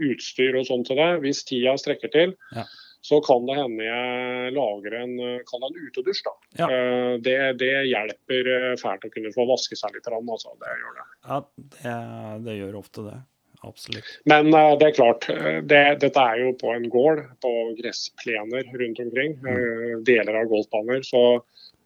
utstyr og sånn til det, hvis tida strekker til. Ja. Så kan det hende jeg lager en, kan en utedusj. da. Ja. Eh, det, det, hjelper eh, fælt å kunne få vaske seg litt. Altså. Det gjør det. Ja, det, det gjør ofte det. Absolutt. Men uh, det er klart, det, dette er jo på en gård, på gressplener rundt omkring. Mm. Uh, deler av golfbaner. Så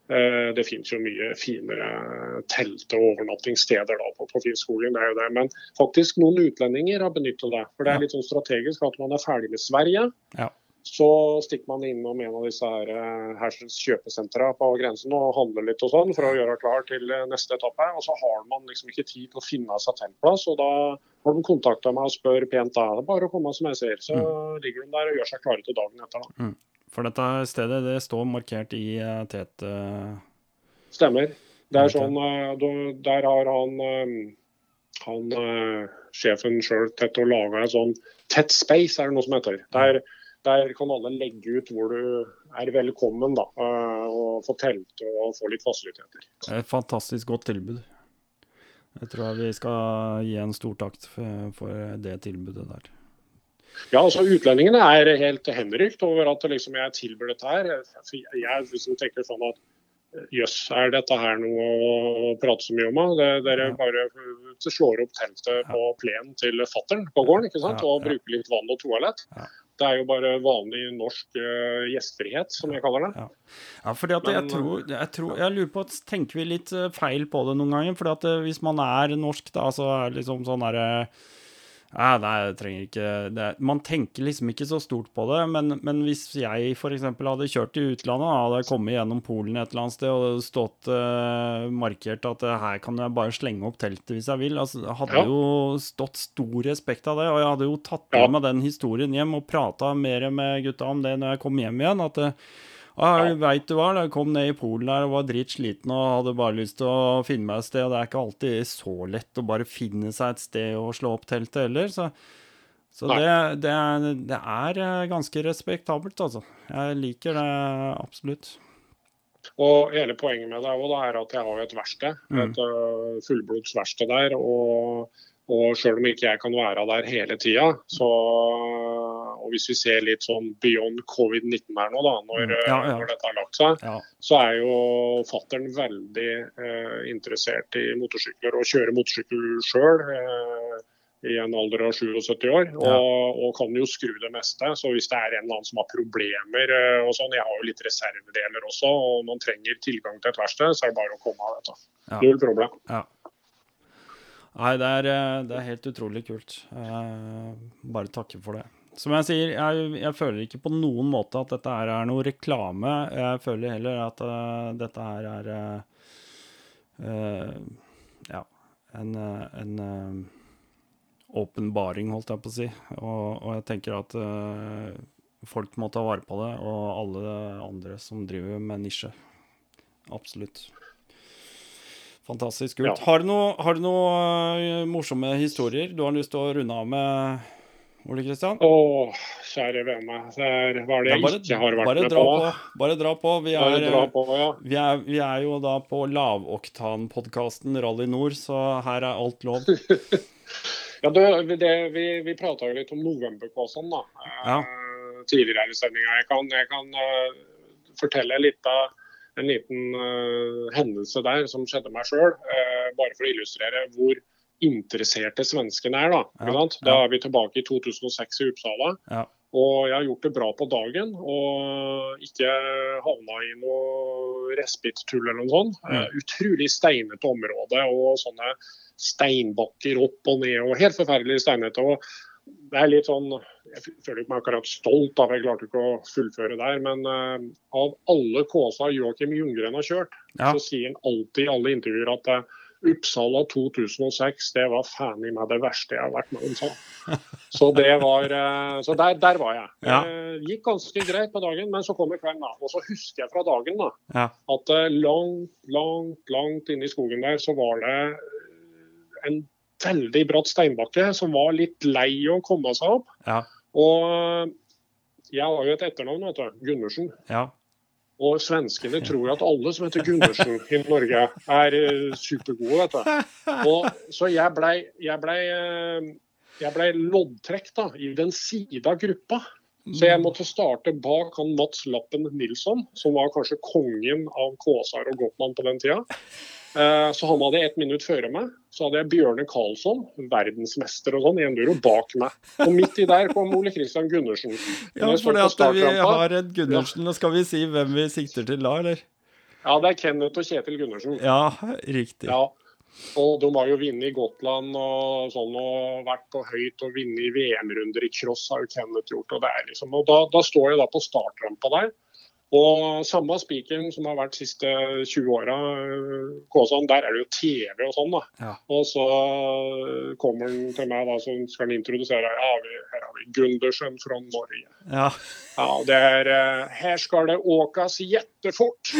det finnes jo mye finere telt- og overnattingssteder på, på Finnskogen. er. Men faktisk noen utlendinger har benyttet det. For det er litt sånn strategisk at man er ferdig med Sverige. Ja. så stikker man innom en av disse her eh, Hersens kjøpesentra på grensen og handler litt og sånn for å gjøre klar til eh, neste etappe. Og så har man liksom ikke tid til å finne seg teltplass, og da har de kontakta meg og spør pent da. Det er bare å komme som jeg ser. Så mm. ligger de der og gjør seg klare til dagen etter. da. Mm. For dette stedet det står markert i uh, Tete? Stemmer. Det er sånn, Der har han, han sjefen sjøl tett og laga en sånn Tett Space, er det noe som heter. Der der kan alle legge ut hvor du er velkommen, da, eh, og få telte og få litt fasiliteter. Det er et fantastisk godt tilbud. Jeg tror vi skal gi en stor takt for det tilbudet der. Ja, altså Utlendingene er helt henrykt over at liksom, jeg tilbyr dette her. Jeg liksom tenker sånn at jøss, er dette her noe å prate så mye om? Det, dere bare slår opp teltet på plenen til fattern på gården ikke sant? og bruker litt vann og toalett. Det er jo bare vanlig norsk uh, gjestfrihet, som jeg kaller det. Ja, ja fordi at Men, jeg, tror, jeg, tror, jeg lurer på at Tenker vi litt eh, feil på det noen ganger? fordi at eh, hvis man er norsk, da, så er det liksom sånn derre ja, nei, jeg trenger ikke det. Man tenker liksom ikke så stort på det, men, men hvis jeg f.eks. hadde kjørt til utlandet, hadde kommet gjennom Polen et eller annet sted og stått uh, markert at uh, her kan jeg bare slenge opp teltet hvis jeg vil, altså, hadde ja. jo stått stor respekt av det. Og jeg hadde jo tatt med ja. meg den historien hjem og prata mer med gutta om det når jeg kom hjem igjen. at uh, Ah, Veit du hva, jeg kom ned i Polen der og var dritsliten og hadde bare lyst til å finne meg et sted. Og det er ikke alltid så lett å bare finne seg et sted og slå opp teltet heller. Så, så det, det, er, det, er, eh, ganske respektabelt, altså. Jeg liker det absolutt. Og hele poenget med det er at jeg har et verksted. Mm. Et uh, fullblods verksted der. Og, og sjøl om ikke jeg kan være der hele tida, så og hvis vi ser litt sånn beyond covid-19 her nå, da, når, mm. ja, ja. når, dette har lagt seg, ja. så er jo fattern veldig eh, interessert i motorsykler og kjører motorsykkel sjøl. Eh, i en alder av 77 år, og, og, kan jo skru det meste. Så hvis det er en eller annen som har problemer eh, og sånn, Jeg har jo litt reservedeler også, og man trenger tilgang til et verksted, så er det bare å komme av dette. Null problem. Ja. Nei, det er, eh, det er, helt utrolig kult. Eh, bare takke for det. Som jeg sier, jeg, jeg, føler ikke på noen måte at dette her er noe reklame. Jeg føler heller at uh, dette her er uh, Ja, en, en åpenbaring, holdt jeg på å si. Og, og jeg tenker at uh, folk må ta vare på det, og alle andre som driver med nisje. Absolutt. Fantastisk kult. Ja. Har du noen noe, morsomme historier du har lyst til å runde av med? Ole Kristian? Å, kjære vene. Der var det jeg bare, ikke har vært med på. på. Bare dra på. Vi er, på ja. vi, er, vi er, jo da på lavoktan-podkasten Rally Nord, så her er alt lov. ja, det, det, vi vi prata jo litt om novemberkåsen da, ja. uh, tidligere i sendinga. Jeg kan, jeg kan uh, fortelle litt av en liten uh, hendelse der som skjedde meg sjøl, bare for å illustrere hvor interesserte svenskene er. Da ja, Da er vi tilbake i 2006 i Uppsala. Ja. Og jeg har gjort det bra på dagen og ikke havna i noe respit-tull eller noe sånt. Uh, utrolig steinete område og sånne steinbakker opp og ned og helt forferdelig steinete. og det er litt sånn, Jeg føler ikke meg akkurat stolt av jeg klarte ikke å fullføre der, men uh, av alle Kåsa Joakim Ljunggren har kjørt, ja. så sier han alltid i alle intervjuer at uh, Uppsala 2006, det var faen i meg det verste jeg har vært med om. Så, så det var uh, Så der, der var jeg. Ja. Gikk ganske greit på dagen, men så kommer kvelden, da. Og så husker jeg fra dagen da, ja. at langt, langt, langt inne i skogen der så var det en veldig bratt steinbakke som var litt lei å komme seg opp. Ja. Og jeg har jo et etternavn, vet du. Gundersen. Ja. Og svenskene tror at alle som heter Gundersen i Norge, er uh, supergode, vet du. Og, så jeg blei ble, uh, eh, ble loddtrekt da, i den sida av gruppa. Så jeg måtte starte bak han Mats Lappen Nilsson, som var kanskje kongen av Kåsar og Gotland på den tida. Eh, så han hadde ett minutt før meg. Så hadde jeg Bjørne Karlsson, verdensmester og sånn, i enduro bak meg. Og midt i der kom Ole Kristian Gundersen. Ja, for det at vi har en Gundersen, og skal vi si hvem vi sikter til da, eller? Ja, det er Kenneth og Kjetil Gundersen. Ja, riktig. Ja. Og de har jo vunnet i Gotland og sånn, og vært på høyt og vunnet VM-runder i cross, har jo Kenneth gjort. Og, det liksom, og da, da står jeg da på startrampa der. Og samme spikeren som har vært de siste 20 åra, Kåsan, der er det jo TV og sånn. da. Ja. Og så kommer han til meg da, så skal han introdusere ja, vi, her har vi Gundersen fra Norge. Ja. Ja, det er eh, Her skal det åkes jettefort.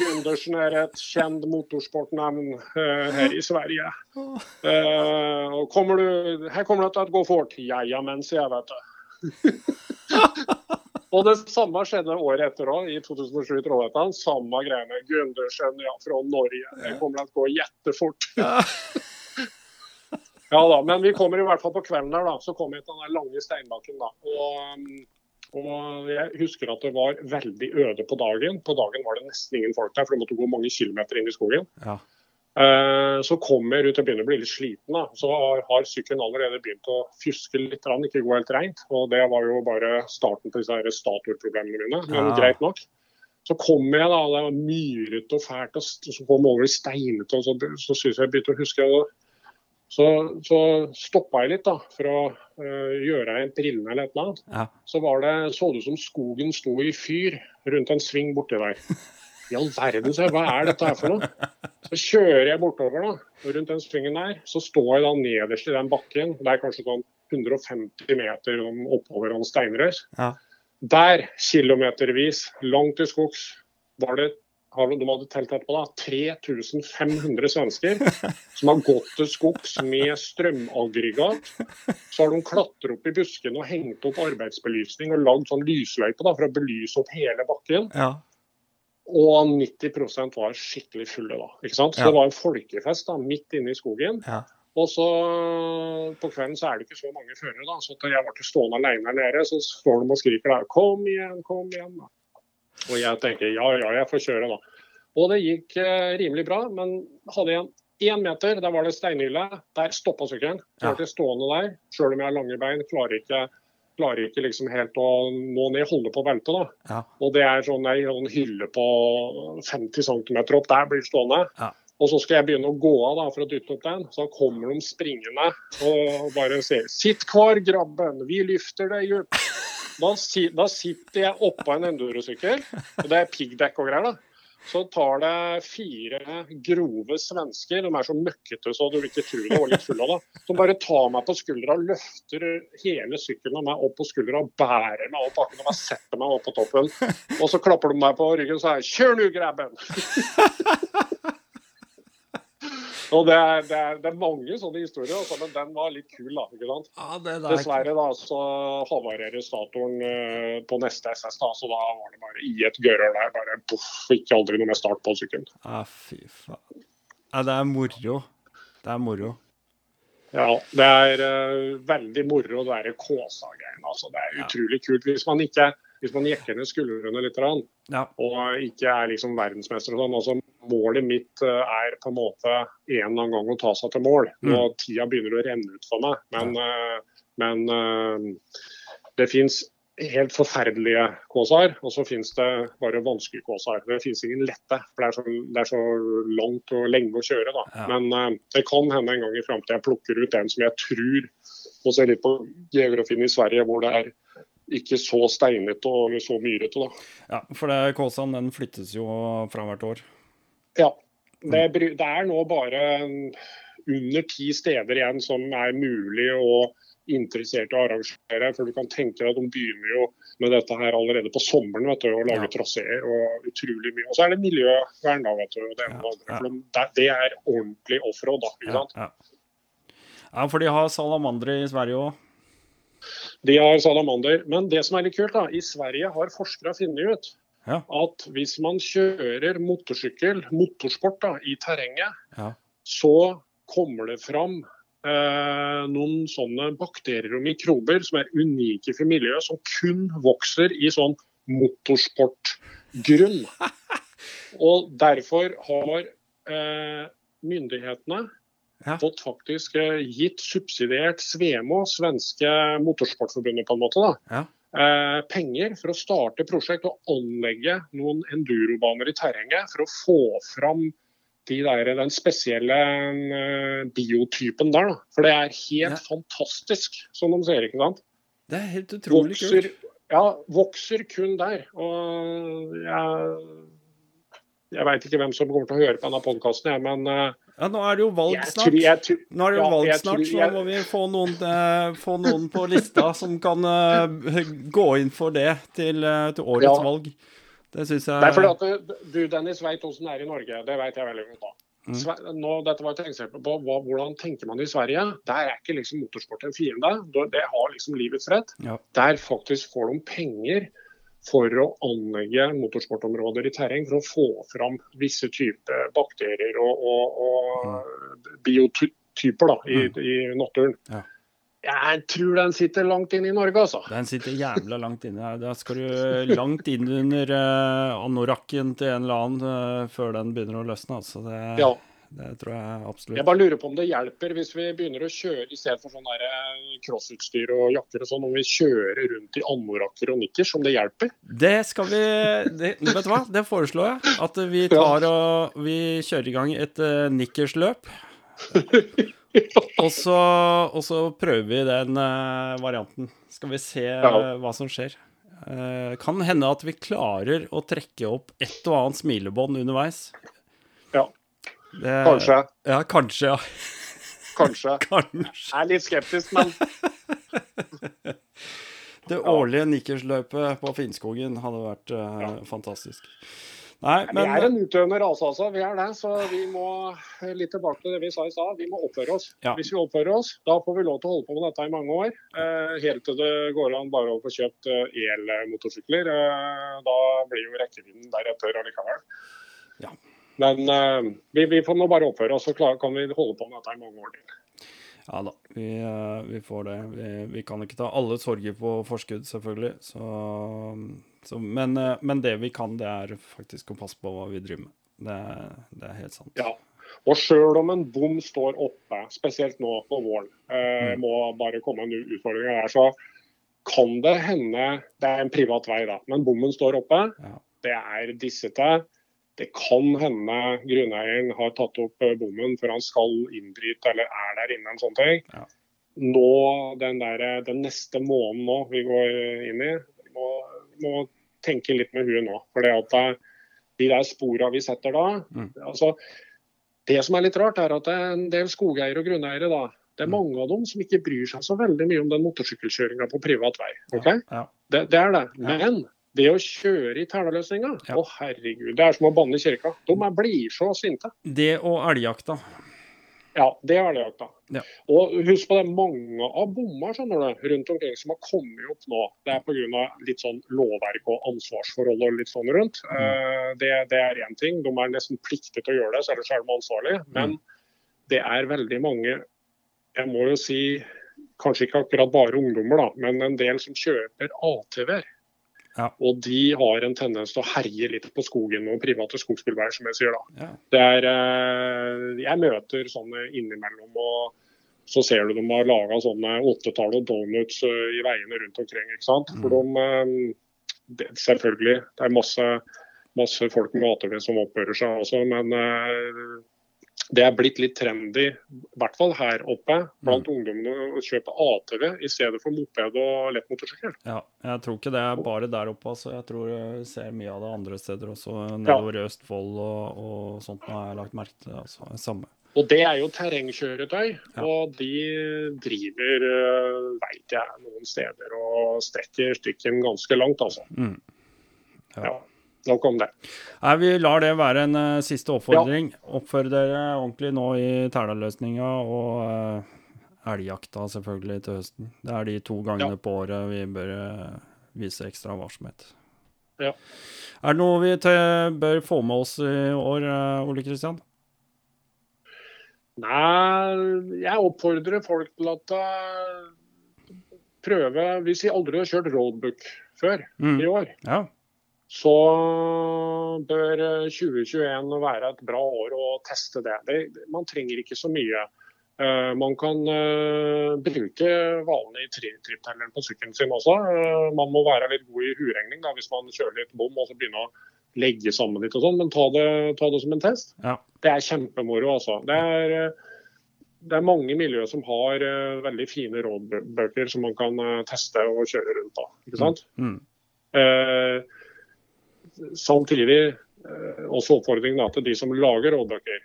Gundersen er et kjent motorsportnavn eh, her i Sverige. Eh, og kommer du, her kommer det til å gå fort. Ja, ja, mens jeg, vet du. og det samme skjedde året etter òg, i 2007 i Trollhättan. Samme greiene. Gundersen ja, fra Norge. Det kommer til å gå jettefort. Ja da, men vi kommer i hvert fall på kvelden der, da. Så kommer vi til den lange steinbakken, da. Og, um, og jeg husker at det var veldig øde på dagen. På dagen var det nesten ingen folk der, for du måtte gå mange kilometer inn i skogen. Ja. Eh, Så kommer jeg ut og begynner å bli litt sliten. da. Så har, sykkelen allerede begynt å fjuske litt, ikke gå helt rent. Og det var jo bare starten på disse statorproblemene mine, men Ja. greit nok. Så kommer jeg da, det var myrete og fælt, og så kom jeg over i steinete, og så, så syns jeg jeg begynte å huske og Så, så stoppa jeg litt da, for å uh, gjøre en brillene eller et eller annet. Ja. Så var det, så det ut som skogen sto i fyr rundt en sving borti der. I all verden, så jeg, hva er dette her for noe? Så kjører jeg bortover da, rundt den svingen der. Så står jeg da nederst i den bakken. Det er kanskje sånn 150 meter oppover en steinrøys. Ja. Der, kilometervis, langt til skogs, var det de hadde telt etterpå da, 3500 svensker som har gått til skogs med strømaggregat. Så har de klatret opp i buskene og hengt opp arbeidsbelysning og lagd sånn lysløype da, for å belyse opp hele bakken. Ja. Og 90% var skikkelig fulle da. ikke sant? Så Ja. det var en folkefest da, midt inne i skogen. Ja. Og så på kvelden så er det ikke så mange førere, da. Så jeg var ikke stående alene nede, så står de og skriker der 'kom igjen, kom igjen'. da. Og jeg tenker ja, ja, jeg får kjøre, da. Og det gikk eh, rimelig bra, men hadde jeg én meter, der var det steinhylle. Der stoppa sykkelen. Så Ja. stående der. Sjøl om jeg har lange bein, klarer ikke, klarer ikke liksom helt å nå ned. Holde på å da. Ja. Og det er sånn ei sånn hylle på 50 cm opp. Der blir stående. Ja. Og så skal jeg begynne å gå av da, for å dytte opp den. Så kommer de springende og bare sier 'Sitt kvar, grabben, vi lyfter deg opp'. Da, da sitter jeg oppå en endurosykkel, og det er piggdekk og greier. da. Så tar det fire grove svensker, de er så møkkete så du vil ikke tro det var litt full av det. Som bare tar meg på skuldra, løfter hele sykkelen av meg opp på skuldra og bærer meg opp bakken og bare setter meg opp på toppen. Og så klapper de meg på ryggen og sier 'kjør nu, grabben'. Og det er, det, er, det er mange sånne historier, altså, men den var litt kul, da. ikke sant? ja, det der Dessverre da, så havarerer statoren uh, på neste SS, da, så da var det bare i et gørør der. bare buff, Ikke aldri noe mer start på sykkelen. Ja, fy faen. Ja, det er moro. Det er moro. Ja, det er uh, veldig moro, det derre Kåsa-greiene. Altså, det er utrolig kult. Hvis man ikke hvis man jekker ned skuldrene litt Ja. og ikke er liksom verdensmester og sånn. altså Målet mitt eh, er på en måte en eller annen gang å ta seg til mål. Mm. Og tida begynner å renne ut for meg. Men, eh, men eh, det fins helt forferdelige kåsar, og så fins det bare vanskelige kåsar. Det fins ingen lette, for det er, så, det er så langt og lenge å kjøre. da. Ja. Men det kan hende en gang i framtida jeg plukker ut en som jeg tror Må se litt på geografien i Sverige, hvor det er ikke så steinete og så myrete. da. ja, for det Kåsan den flyttes jo fra hvert år. Ja. Det, det er nå bare under ti steder igjen som er mulig og interessert i å arrangere. For du kan tenke deg at de begynner jo med dette her allerede på sommeren. vet du, Å lage Ja. traseer og utrolig mye. Og så er det miljøvern, da. vet du. og Det, og Ja, ja. det, er ordentlig offroad, da. ikke sant? ja, for de har salamandere i Sverige òg. De har salamander. Men det som er litt kult, da, i Sverige har forskere funnet ut Ja. at hvis man kjører motorsykkel, motorsport, da, i terrenget, Ja. så kommer det fram eh, noen sånne bakterier og mikrober som er unike for miljøet, som kun vokser i sånn motorsportgrunn. Og derfor har eh, myndighetene Ja. fått faktisk eh, gitt subsidiert Svemo, svenske motorsportforbundet på en måte, da, Ja. eh, penger for å starte prosjekt og anlegge noen endurobaner i terrenget for å få fram de der, den spesielle eh, biotypen der. Da. For det er helt Ja. fantastisk, som de ser. ikke sant? Det er helt utrolig Vokser, kult. ja, vokser kun der. Og jeg, jeg veit ikke hvem som kommer til å høre på denne podkasten, men Ja, nå er det jo valg snart. tror, jeg, tror- Nå er det jo Ja, valg snart, tror så nå må vi få noen, eh, få noen på lista som kan eh, gå inn for det til, eh, til årets Ja. valg. Det syns jeg Det er fordi at du, du Dennis, veit åssen det er i Norge. Det vet jeg veldig godt. da. Mm. Nå, dette var et eksempel på hva, hvordan tenker man i Sverige. Der er ikke liksom motorsport en fiende. Det har liksom livets rett. Ja. Der faktisk får de penger for å anlegge motorsportområder i terreng for å få fram visse typer bakterier og, og, og biotyper da, i, i naturen. Mm. Ja. Jeg tror den sitter langt inne i Norge, altså. Den sitter jævla langt inne. Da skal du langt inn under uh, anorakken til en eller annen eh, før den begynner å løsne. Altså. Det, Ja. Det tror jeg absolutt. Jeg bare lurer på om det hjelper hvis vi begynner å kjøre i stedet for sånn eh, crossutstyr og jakker og sånn, om vi kjører rundt i anorakker og nikkers, om det hjelper. Det skal vi det, Vet du hva, det foreslår jeg. At vi tar og vi kjører i gang et uh, nikkersløp. Og så, og så prøver vi den uh, varianten. Skal vi se eh, hva som skjer. Uh, kan hende at vi klarer å trekke opp et og annet smilebånd underveis. Ja, Det, kanskje. Ja, kanskje. Ja. Kanskje. Kanskje. Jeg er litt skeptisk, men Det årlige nikkersløpet på Finnskogen hadde vært eh, fantastisk. Nei, vi er en utøvende rase, altså. Vi er det. Så vi må litt tilbake til det vi sa i stad. Vi må oppføre oss. Ja. Hvis vi oppfører oss, da får vi lov til å holde på med dette i mange år. Eh, helt til det går an bare å få kjøpt eh, elmotorsykler. Da blir jo rekkevidden deretter allikevel. Ja. Men uh, vi, vi får nå bare oppføre oss, så klar, kan vi holde på med dette i mange år til. Ja da, vi, uh, vi får det. Vi, vi kan ikke ta alle sorger på forskudd, selvfølgelig. Så, så, men, uh, men det vi kan, det er faktisk å passe på hva vi driver med. Det, det er helt sant. Ja. Og sjøl om en bom står oppe, spesielt nå på våren, mm. må bare komme en utfordring der, så kan det hende Det er en privat vei, da, men bommen står oppe. Ja. Det er dissete. Det kan hende grunneieren har tatt opp eh, bommen før han skal innbryte eller er der inne. en sånn ting. Ja. Nå, den, der, den neste måneden nå vi går inn i, vi må, vi må tenke litt med huet nå. For det at eh, de der spora vi setter da Mm. altså, Det som er litt rart, er at det er en del skogeiere og grunneiere da, det er Mm. mange av dem som ikke bryr seg så veldig mye om den motorsykkelkjøringa på privat vei. ok? Ja. Det, det er det. Ja. Men det å kjøre i Tælaløsninga, Ja. å herregud, det er som å banne i kirka. De blir så sinte. Det og elgjakta. Ja, det er elgjakta. Ja. Og husk på det, mange av bommer skjønner du, rundt omkring som har kommet opp nå, det er pga. litt sånn lovverk og ansvarsforhold og litt sånn rundt. Mm. Eh, det, det er én ting. De er nesten pliktige til å gjøre det, så ellers er de ansvarlige. Mm. Men det er veldig mange, jeg må jo si kanskje ikke akkurat bare ungdommer, da, men en del som kjøper ATV-er. Ja. Og de har en tendens til å herje litt på skogen og private skogsbilveier, som jeg sier da. Ja. Det er, eh, jeg møter sånne innimellom, og så ser du de har laga sånne åttetall og donuts eh, i veiene rundt omkring. ikke sant? For de, eh, det, selvfølgelig, det er masse, masse folk med ATV som oppfører seg også, men det er blitt litt trendy, i hvert fall her oppe, blant ungdommene å kjøpe ATV i stedet for moped og lett motorsykkel. ja. Jeg tror ikke det er bare der oppe. Altså. Jeg tror jeg ser mye av det andre steder også. Nedover ja. Østfold og, og sånt har jeg lagt merke til. Altså. Samme. Og det er jo terrengkjøretøy, Ja. og de driver, uh, veit jeg, noen steder og strekker stykken ganske langt, altså. Mm. Ja. Ja. Nok om det. Nei, Vi lar det være en uh, siste oppfordring. Ja. Oppfør dere ordentlig nå i Tælaløsninga og uh, elgjakta selvfølgelig til høsten. Det er de to gangene Ja. på året vi bør uh, vise ekstra varsomhet. Ja. Er det noe vi bør få med oss i år, Ole Kristian? Nei, jeg oppfordrer folk til at prøve Hvis de aldri har kjørt roadbook før Mm. i år, Ja. Så bør eh, 2021 være et bra år å teste det. det man trenger ikke så mye. Eh, man kan eh, bruke vanlig tri- tripptelleren på sykkelen sin også. Eh, man må være litt god i huregning da, hvis man kjører litt bom og så begynne å legge sammen litt og sånn, men ta det, ta det som en test. Ja. Det er kjempemoro, altså. Det er, eh, det er mange miljøer som har veldig fine rådbøker som man kan teste og kjøre rundt da, Ikke sant? Mm. Uh, samtidig også oppfordringen til de som lager rådbøker.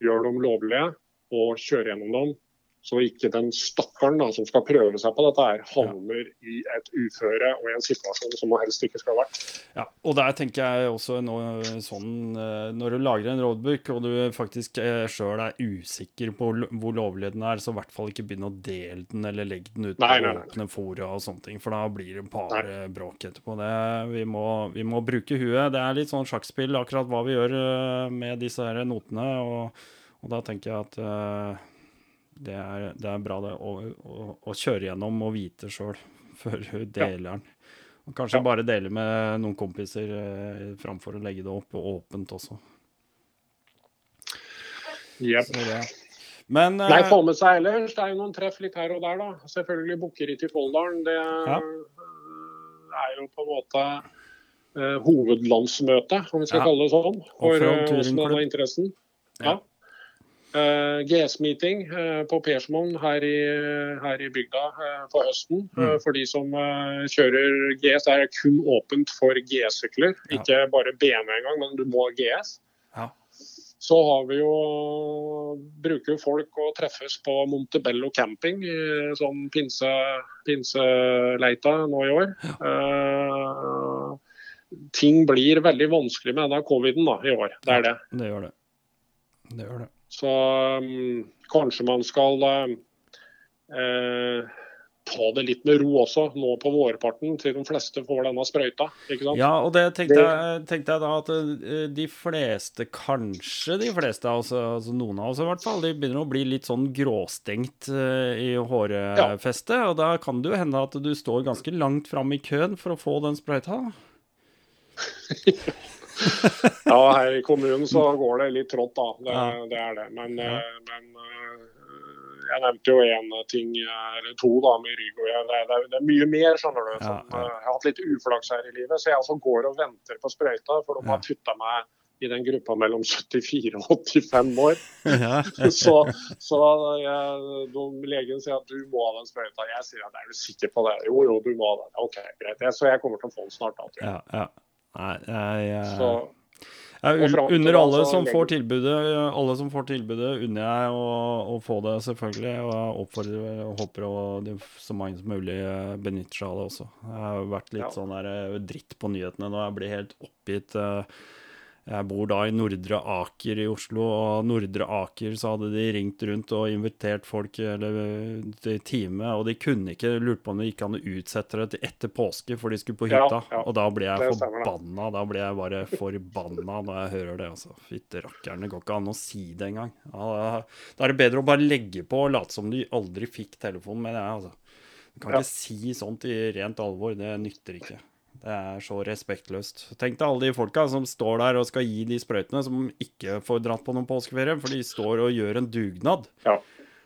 gjør dem lovlige og kjører gjennom dem så ikke den stakkaren da, som skal prøve seg på dette, her, havner ja. i et uføre og i en situasjon som helst ikke skal ha vært. Ja, og der tenker jeg også noe sånn eh, Når du lager en roadbook og du faktisk eh, sjøl er usikker på hvor lovlig den er, så i hvert fall ikke begynne å dele den eller legge den ut på nei, nei, nei. åpne fora og sånne ting, for da blir det bare bråk etterpå. Det, vi, må, vi, må, bruke huet. Det er litt sånn sjakkspill akkurat hva vi gjør eh, med disse her notene, og, og da tenker jeg at det er, det er bra det, å, å, å, kjøre gjennom og vite sjøl før du deler den. Og kanskje ja. bare dele med noen kompiser eh, framfor å legge det opp åpent også. Yep. Men Nei, få med seg ellers. Det er jo noen treff litt her og der, da. Selvfølgelig Bukkeritt i Folldalen. Det ja. er jo på en måte uh, hovedlandsmøtet, om vi skal ja. kalle det sånn, for oss som har interessen. Ja. Uh, GS-meeting uh, på Persmoen her, her, i bygda uh, på høsten. Mm. for de som kjører GS. Det er kun åpent for GS-sykler, ja. ikke bare BMW engang, men du må GS. Ja. Så har vi jo bruker folk å treffes på Montebello camping sånn pinse, pinseleita nå i år. Ja. ting blir veldig vanskelig med denne coviden da, i år. Det er det. Det gjør det. Det gjør det. Så um, kanskje man skal uh, ta det litt med ro også, nå på vårparten, til de fleste får denne sprøyta. ikke sant? Ja, og det tenkte, jeg, tenkte jeg, da at eh, de fleste, kanskje de fleste, altså, altså, noen av oss i hvert fall, de begynner å bli litt sånn gråstengt uh, i hårfestet. Ja. Og da kan det jo hende at du står ganske langt fram i køen for å få den sprøyta. ja, her i kommunen så går det litt trått, da. Det, ja. det er det. Men, ja. Eh, men, eh, jeg nevnte jo én ting eller to da med rygg. Det, det, det, er mye mer, skjønner du. Som, ja, eh, jeg har hatt litt uflaks her i livet. Så jeg altså går og venter på sprøyta, for de har putta meg i den gruppa mellom 74 og 85 år. Så, så jeg, de, legen sier at du må ha den sprøyta. Jeg sier at er du sikker på det? Jo, jo, du må ha den. OK, greit. Så jeg kommer til å få den snart. Da, ja, ja. Nei, jeg, jeg, jeg Under alle som får tilbudet, alle som får tilbudet, unner jeg å, å, få det, selvfølgelig. Og jeg oppfordrer og håper at så mange som mulig benytter seg av det også. Jeg har vært litt ja. sånn der, eh, dritt på nyhetene nå. Jeg blir helt oppgitt. Uh, jeg bor da i Nordre Aker i Oslo, og Nordre Aker så hadde de ringt rundt og invitert folk eller, til time, og de kunne ikke lurt på om det gikk an å utsette det til etter påske, for de skulle på hytta. Ja, ja. Og da ble jeg forbanna. Da ble jeg bare forbanna når jeg hører det. altså. Fytte rakkeren, det går ikke an å si det engang. Ja, da er det bedre å bare legge på og late som de aldri fikk telefonen, mener jeg. altså. Du kan ikke si sånt i rent alvor. Det nytter ikke. Det er så respektløst. Tenk deg alle de folka som står der og skal gi de sprøytene, som ikke får dratt på noen påskeferie, for de står og gjør en dugnad. Ja.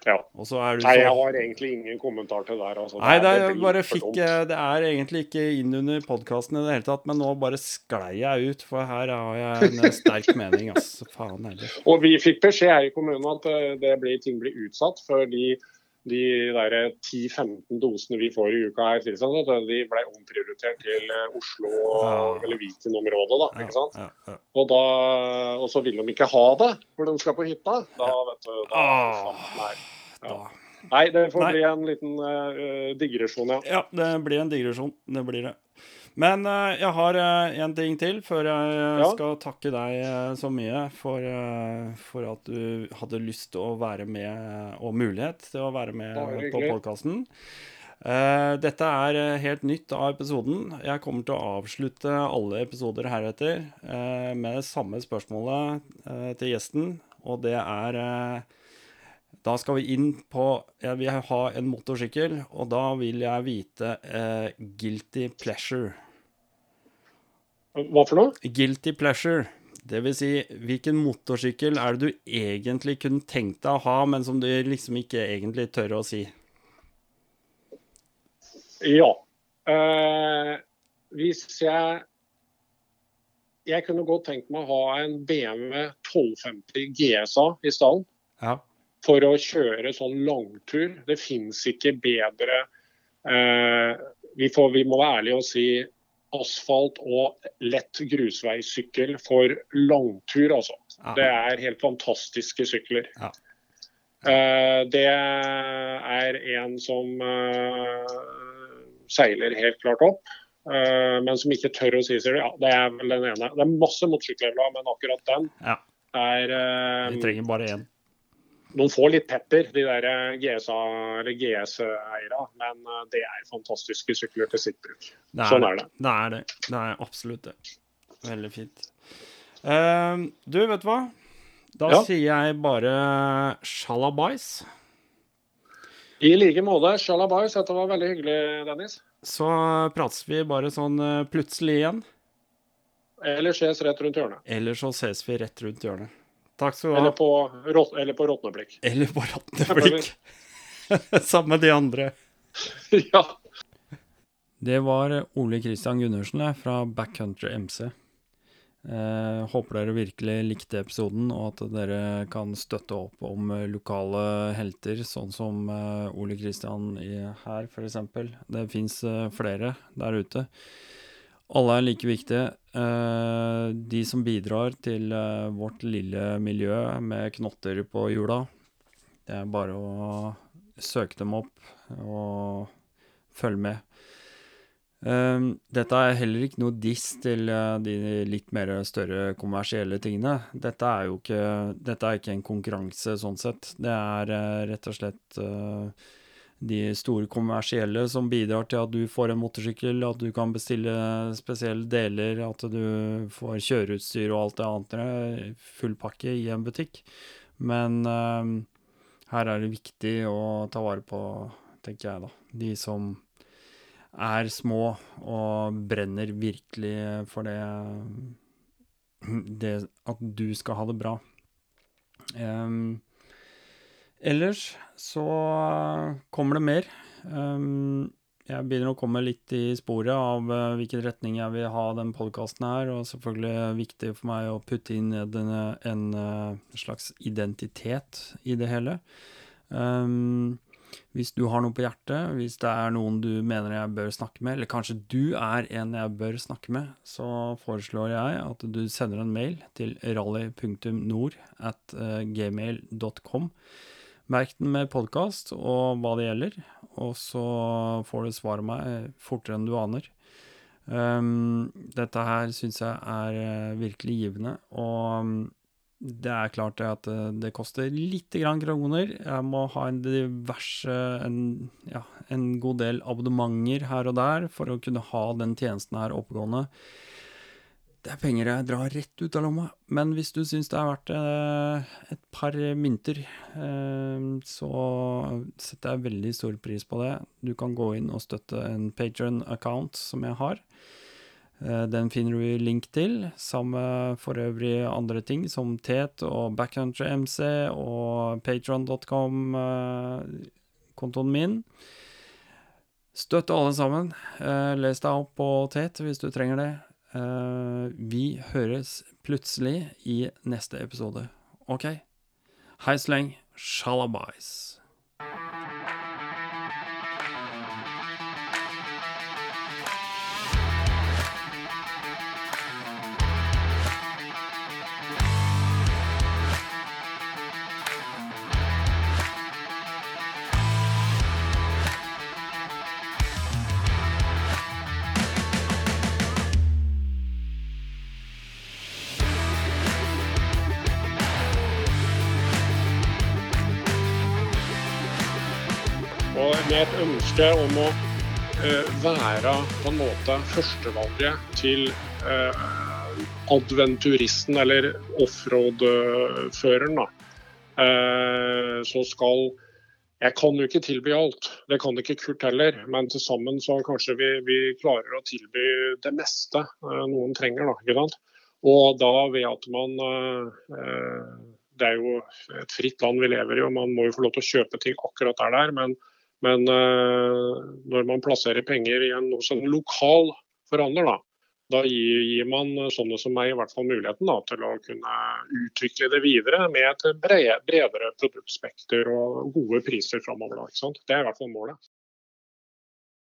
ja. Nei, så... jeg har egentlig ingen kommentar til det der. Altså. Nei, det, er, bare fikk, det er egentlig ikke inn under podkasten i det hele tatt, men nå bare sklei jeg ut, for her har jeg en sterk mening, altså. Faen heller. Og vi fikk beskjed her i kommunen at eh, det blir, ting blir utsatt før de de der 10-15 dosene vi får i uka her, de ble omprioritert til eh, Oslo eller Viken-området. da, ikke sant? Og, da, og så vil de ikke ha det hvor de skal på hytta. Da, vet du, da, ah, nei. Ja. nei, det får bli en liten uh, digresjon, ja. Ja, det blir en digresjon. Det blir det. Men uh, jeg har uh, en ting til før jeg uh, ja. skal takke deg så mye for, for, at du hadde lyst til å være med, og mulighet til å være med på podkasten. dette er helt nytt av episoden. Jeg kommer til å avslutte alle episoder heretter med det samme spørsmålet til gjesten, og det er da skal vi inn på Jeg vil ha en motorsykkel, og da vil jeg vite eh, guilty pleasure. Hva for noe? Guilty pleasure. Det vil si, hvilken motorsykkel er det du egentlig kunne tenkt deg å ha, men som du liksom ikke egentlig tør å si? Ja. Eh, hvis jeg jeg kunne godt tenkt meg å ha en BMW 1250 GSA i stallen. Ja. For å kjøre sånn langtur. Det fins ikke bedre eh, vi, får, vi, må være ærlige og si asfalt og lett grusveissykkel for langtur, altså. Ja. Det er helt fantastiske sykler. Ja. Eh, det er en som eh, seiler helt klart opp. Uh, men som ikke tør å si seg ja, det er vel den ene. Det er masse motorsykler, men akkurat den ja. er uh, Vi trenger bare én. Noen får litt pepper, de der eh, GS-eierne, men det er fantastiske sykler til sitt bruk. Er sånn er det. Det er det. Det er absolutt det. Veldig fint. Uh, du, vet du hva? Da ja. sier jeg bare sjalabais. I like måte. Sjalabais. Dette var veldig hyggelig, Dennis så prates vi bare sånn eh, plutselig igjen. Eller ses rett rundt hjørnet. Eller så ses vi rett rundt hjørnet. Takk skal du ha. Eller på, eller på råtneblikk. Eller på råtneblikk. Samme de andre. ja. Det var Ole Kristian Gundersen fra Backcountry MC. Eh, håper dere virkelig likte episoden, og at dere kan støtte opp om eh, lokale helter, sånn som eh, Ole Kristian her, f.eks. Det fins eh, flere der ute. Alle er like viktige. Eh, de som bidrar til eh, vårt lille miljø med knotter på hjula, det er bare å søke dem opp og følge med. Um, dette er heller ikke noe diss til de litt mer større kommersielle tingene. Dette er jo ikke, dette er ikke en konkurranse sånn sett. Det er rett og slett uh, de store kommersielle som bidrar til at du får en motorsykkel, at du kan bestille spesielle deler, at du får kjøreutstyr og alt det andre. Full pakke i en butikk. Men her er det viktig å ta vare på, tenker jeg, da. De som er små og brenner virkelig for det, det At du skal ha det bra. Um, ellers så kommer det mer. Um, jeg begynner å komme litt i sporet av uh, hvilken retning jeg vil ha den podkasten her, og selvfølgelig viktig for meg å putte inn en uh, slags identitet i det hele. Um, hvis du har noe på hjertet, hvis det er noen du mener jeg bør snakke med, eller kanskje du er en jeg bør snakke med, så foreslår jeg at du sender en mail til rally.nord at eh, gmail.com. Merk den med podkast og hva det gjelder, og så får du svar av meg fortere enn du aner. Um, dette her syns jeg er uh, virkelig givende, og um, det er klart det at eh, det koster litt grann kroner. Jeg må ha en diverse en, ja, en god del abonnementer her og der for å kunne ha den tjenesten her oppegående. Det er penger jeg drar rett ut av lomma, men hvis du syns det er verdt eh, et par mynter, eh, så setter jeg veldig stor pris på det. Du kan gå inn og støtte en patron-account som jeg har. Eh, den finner du link til, sammen med for øvrig andre ting som Tet og Backcountry MC og patron.com-kontoen eh, min. Støtt alle sammen. Eh, les deg opp på Tet hvis du trenger det. Vi høres plutselig i neste episode. OK? Hei så lenge. Shalabais. Ønske om å uh, være på en måte førstevalget til uh, adventuristen eller offroad-føreren. Uh, så skal Jeg kan jo ikke tilby alt, det kan ikke Kurt heller. Men til sammen så kanskje vi, vi klarer å tilby det meste noen trenger. da? Og da ved at man Det er jo et fritt land vi lever i, og man må jo få lov til å kjøpe ting akkurat der. der men men uh, når man plasserer penger i en hos en lokal forhandler, da, da gir, gir, man sånne som meg i hvert fall muligheten da, til å kunne utvikle det videre med et bredere produktspekter og gode priser framover. Det er i hvert fall målet.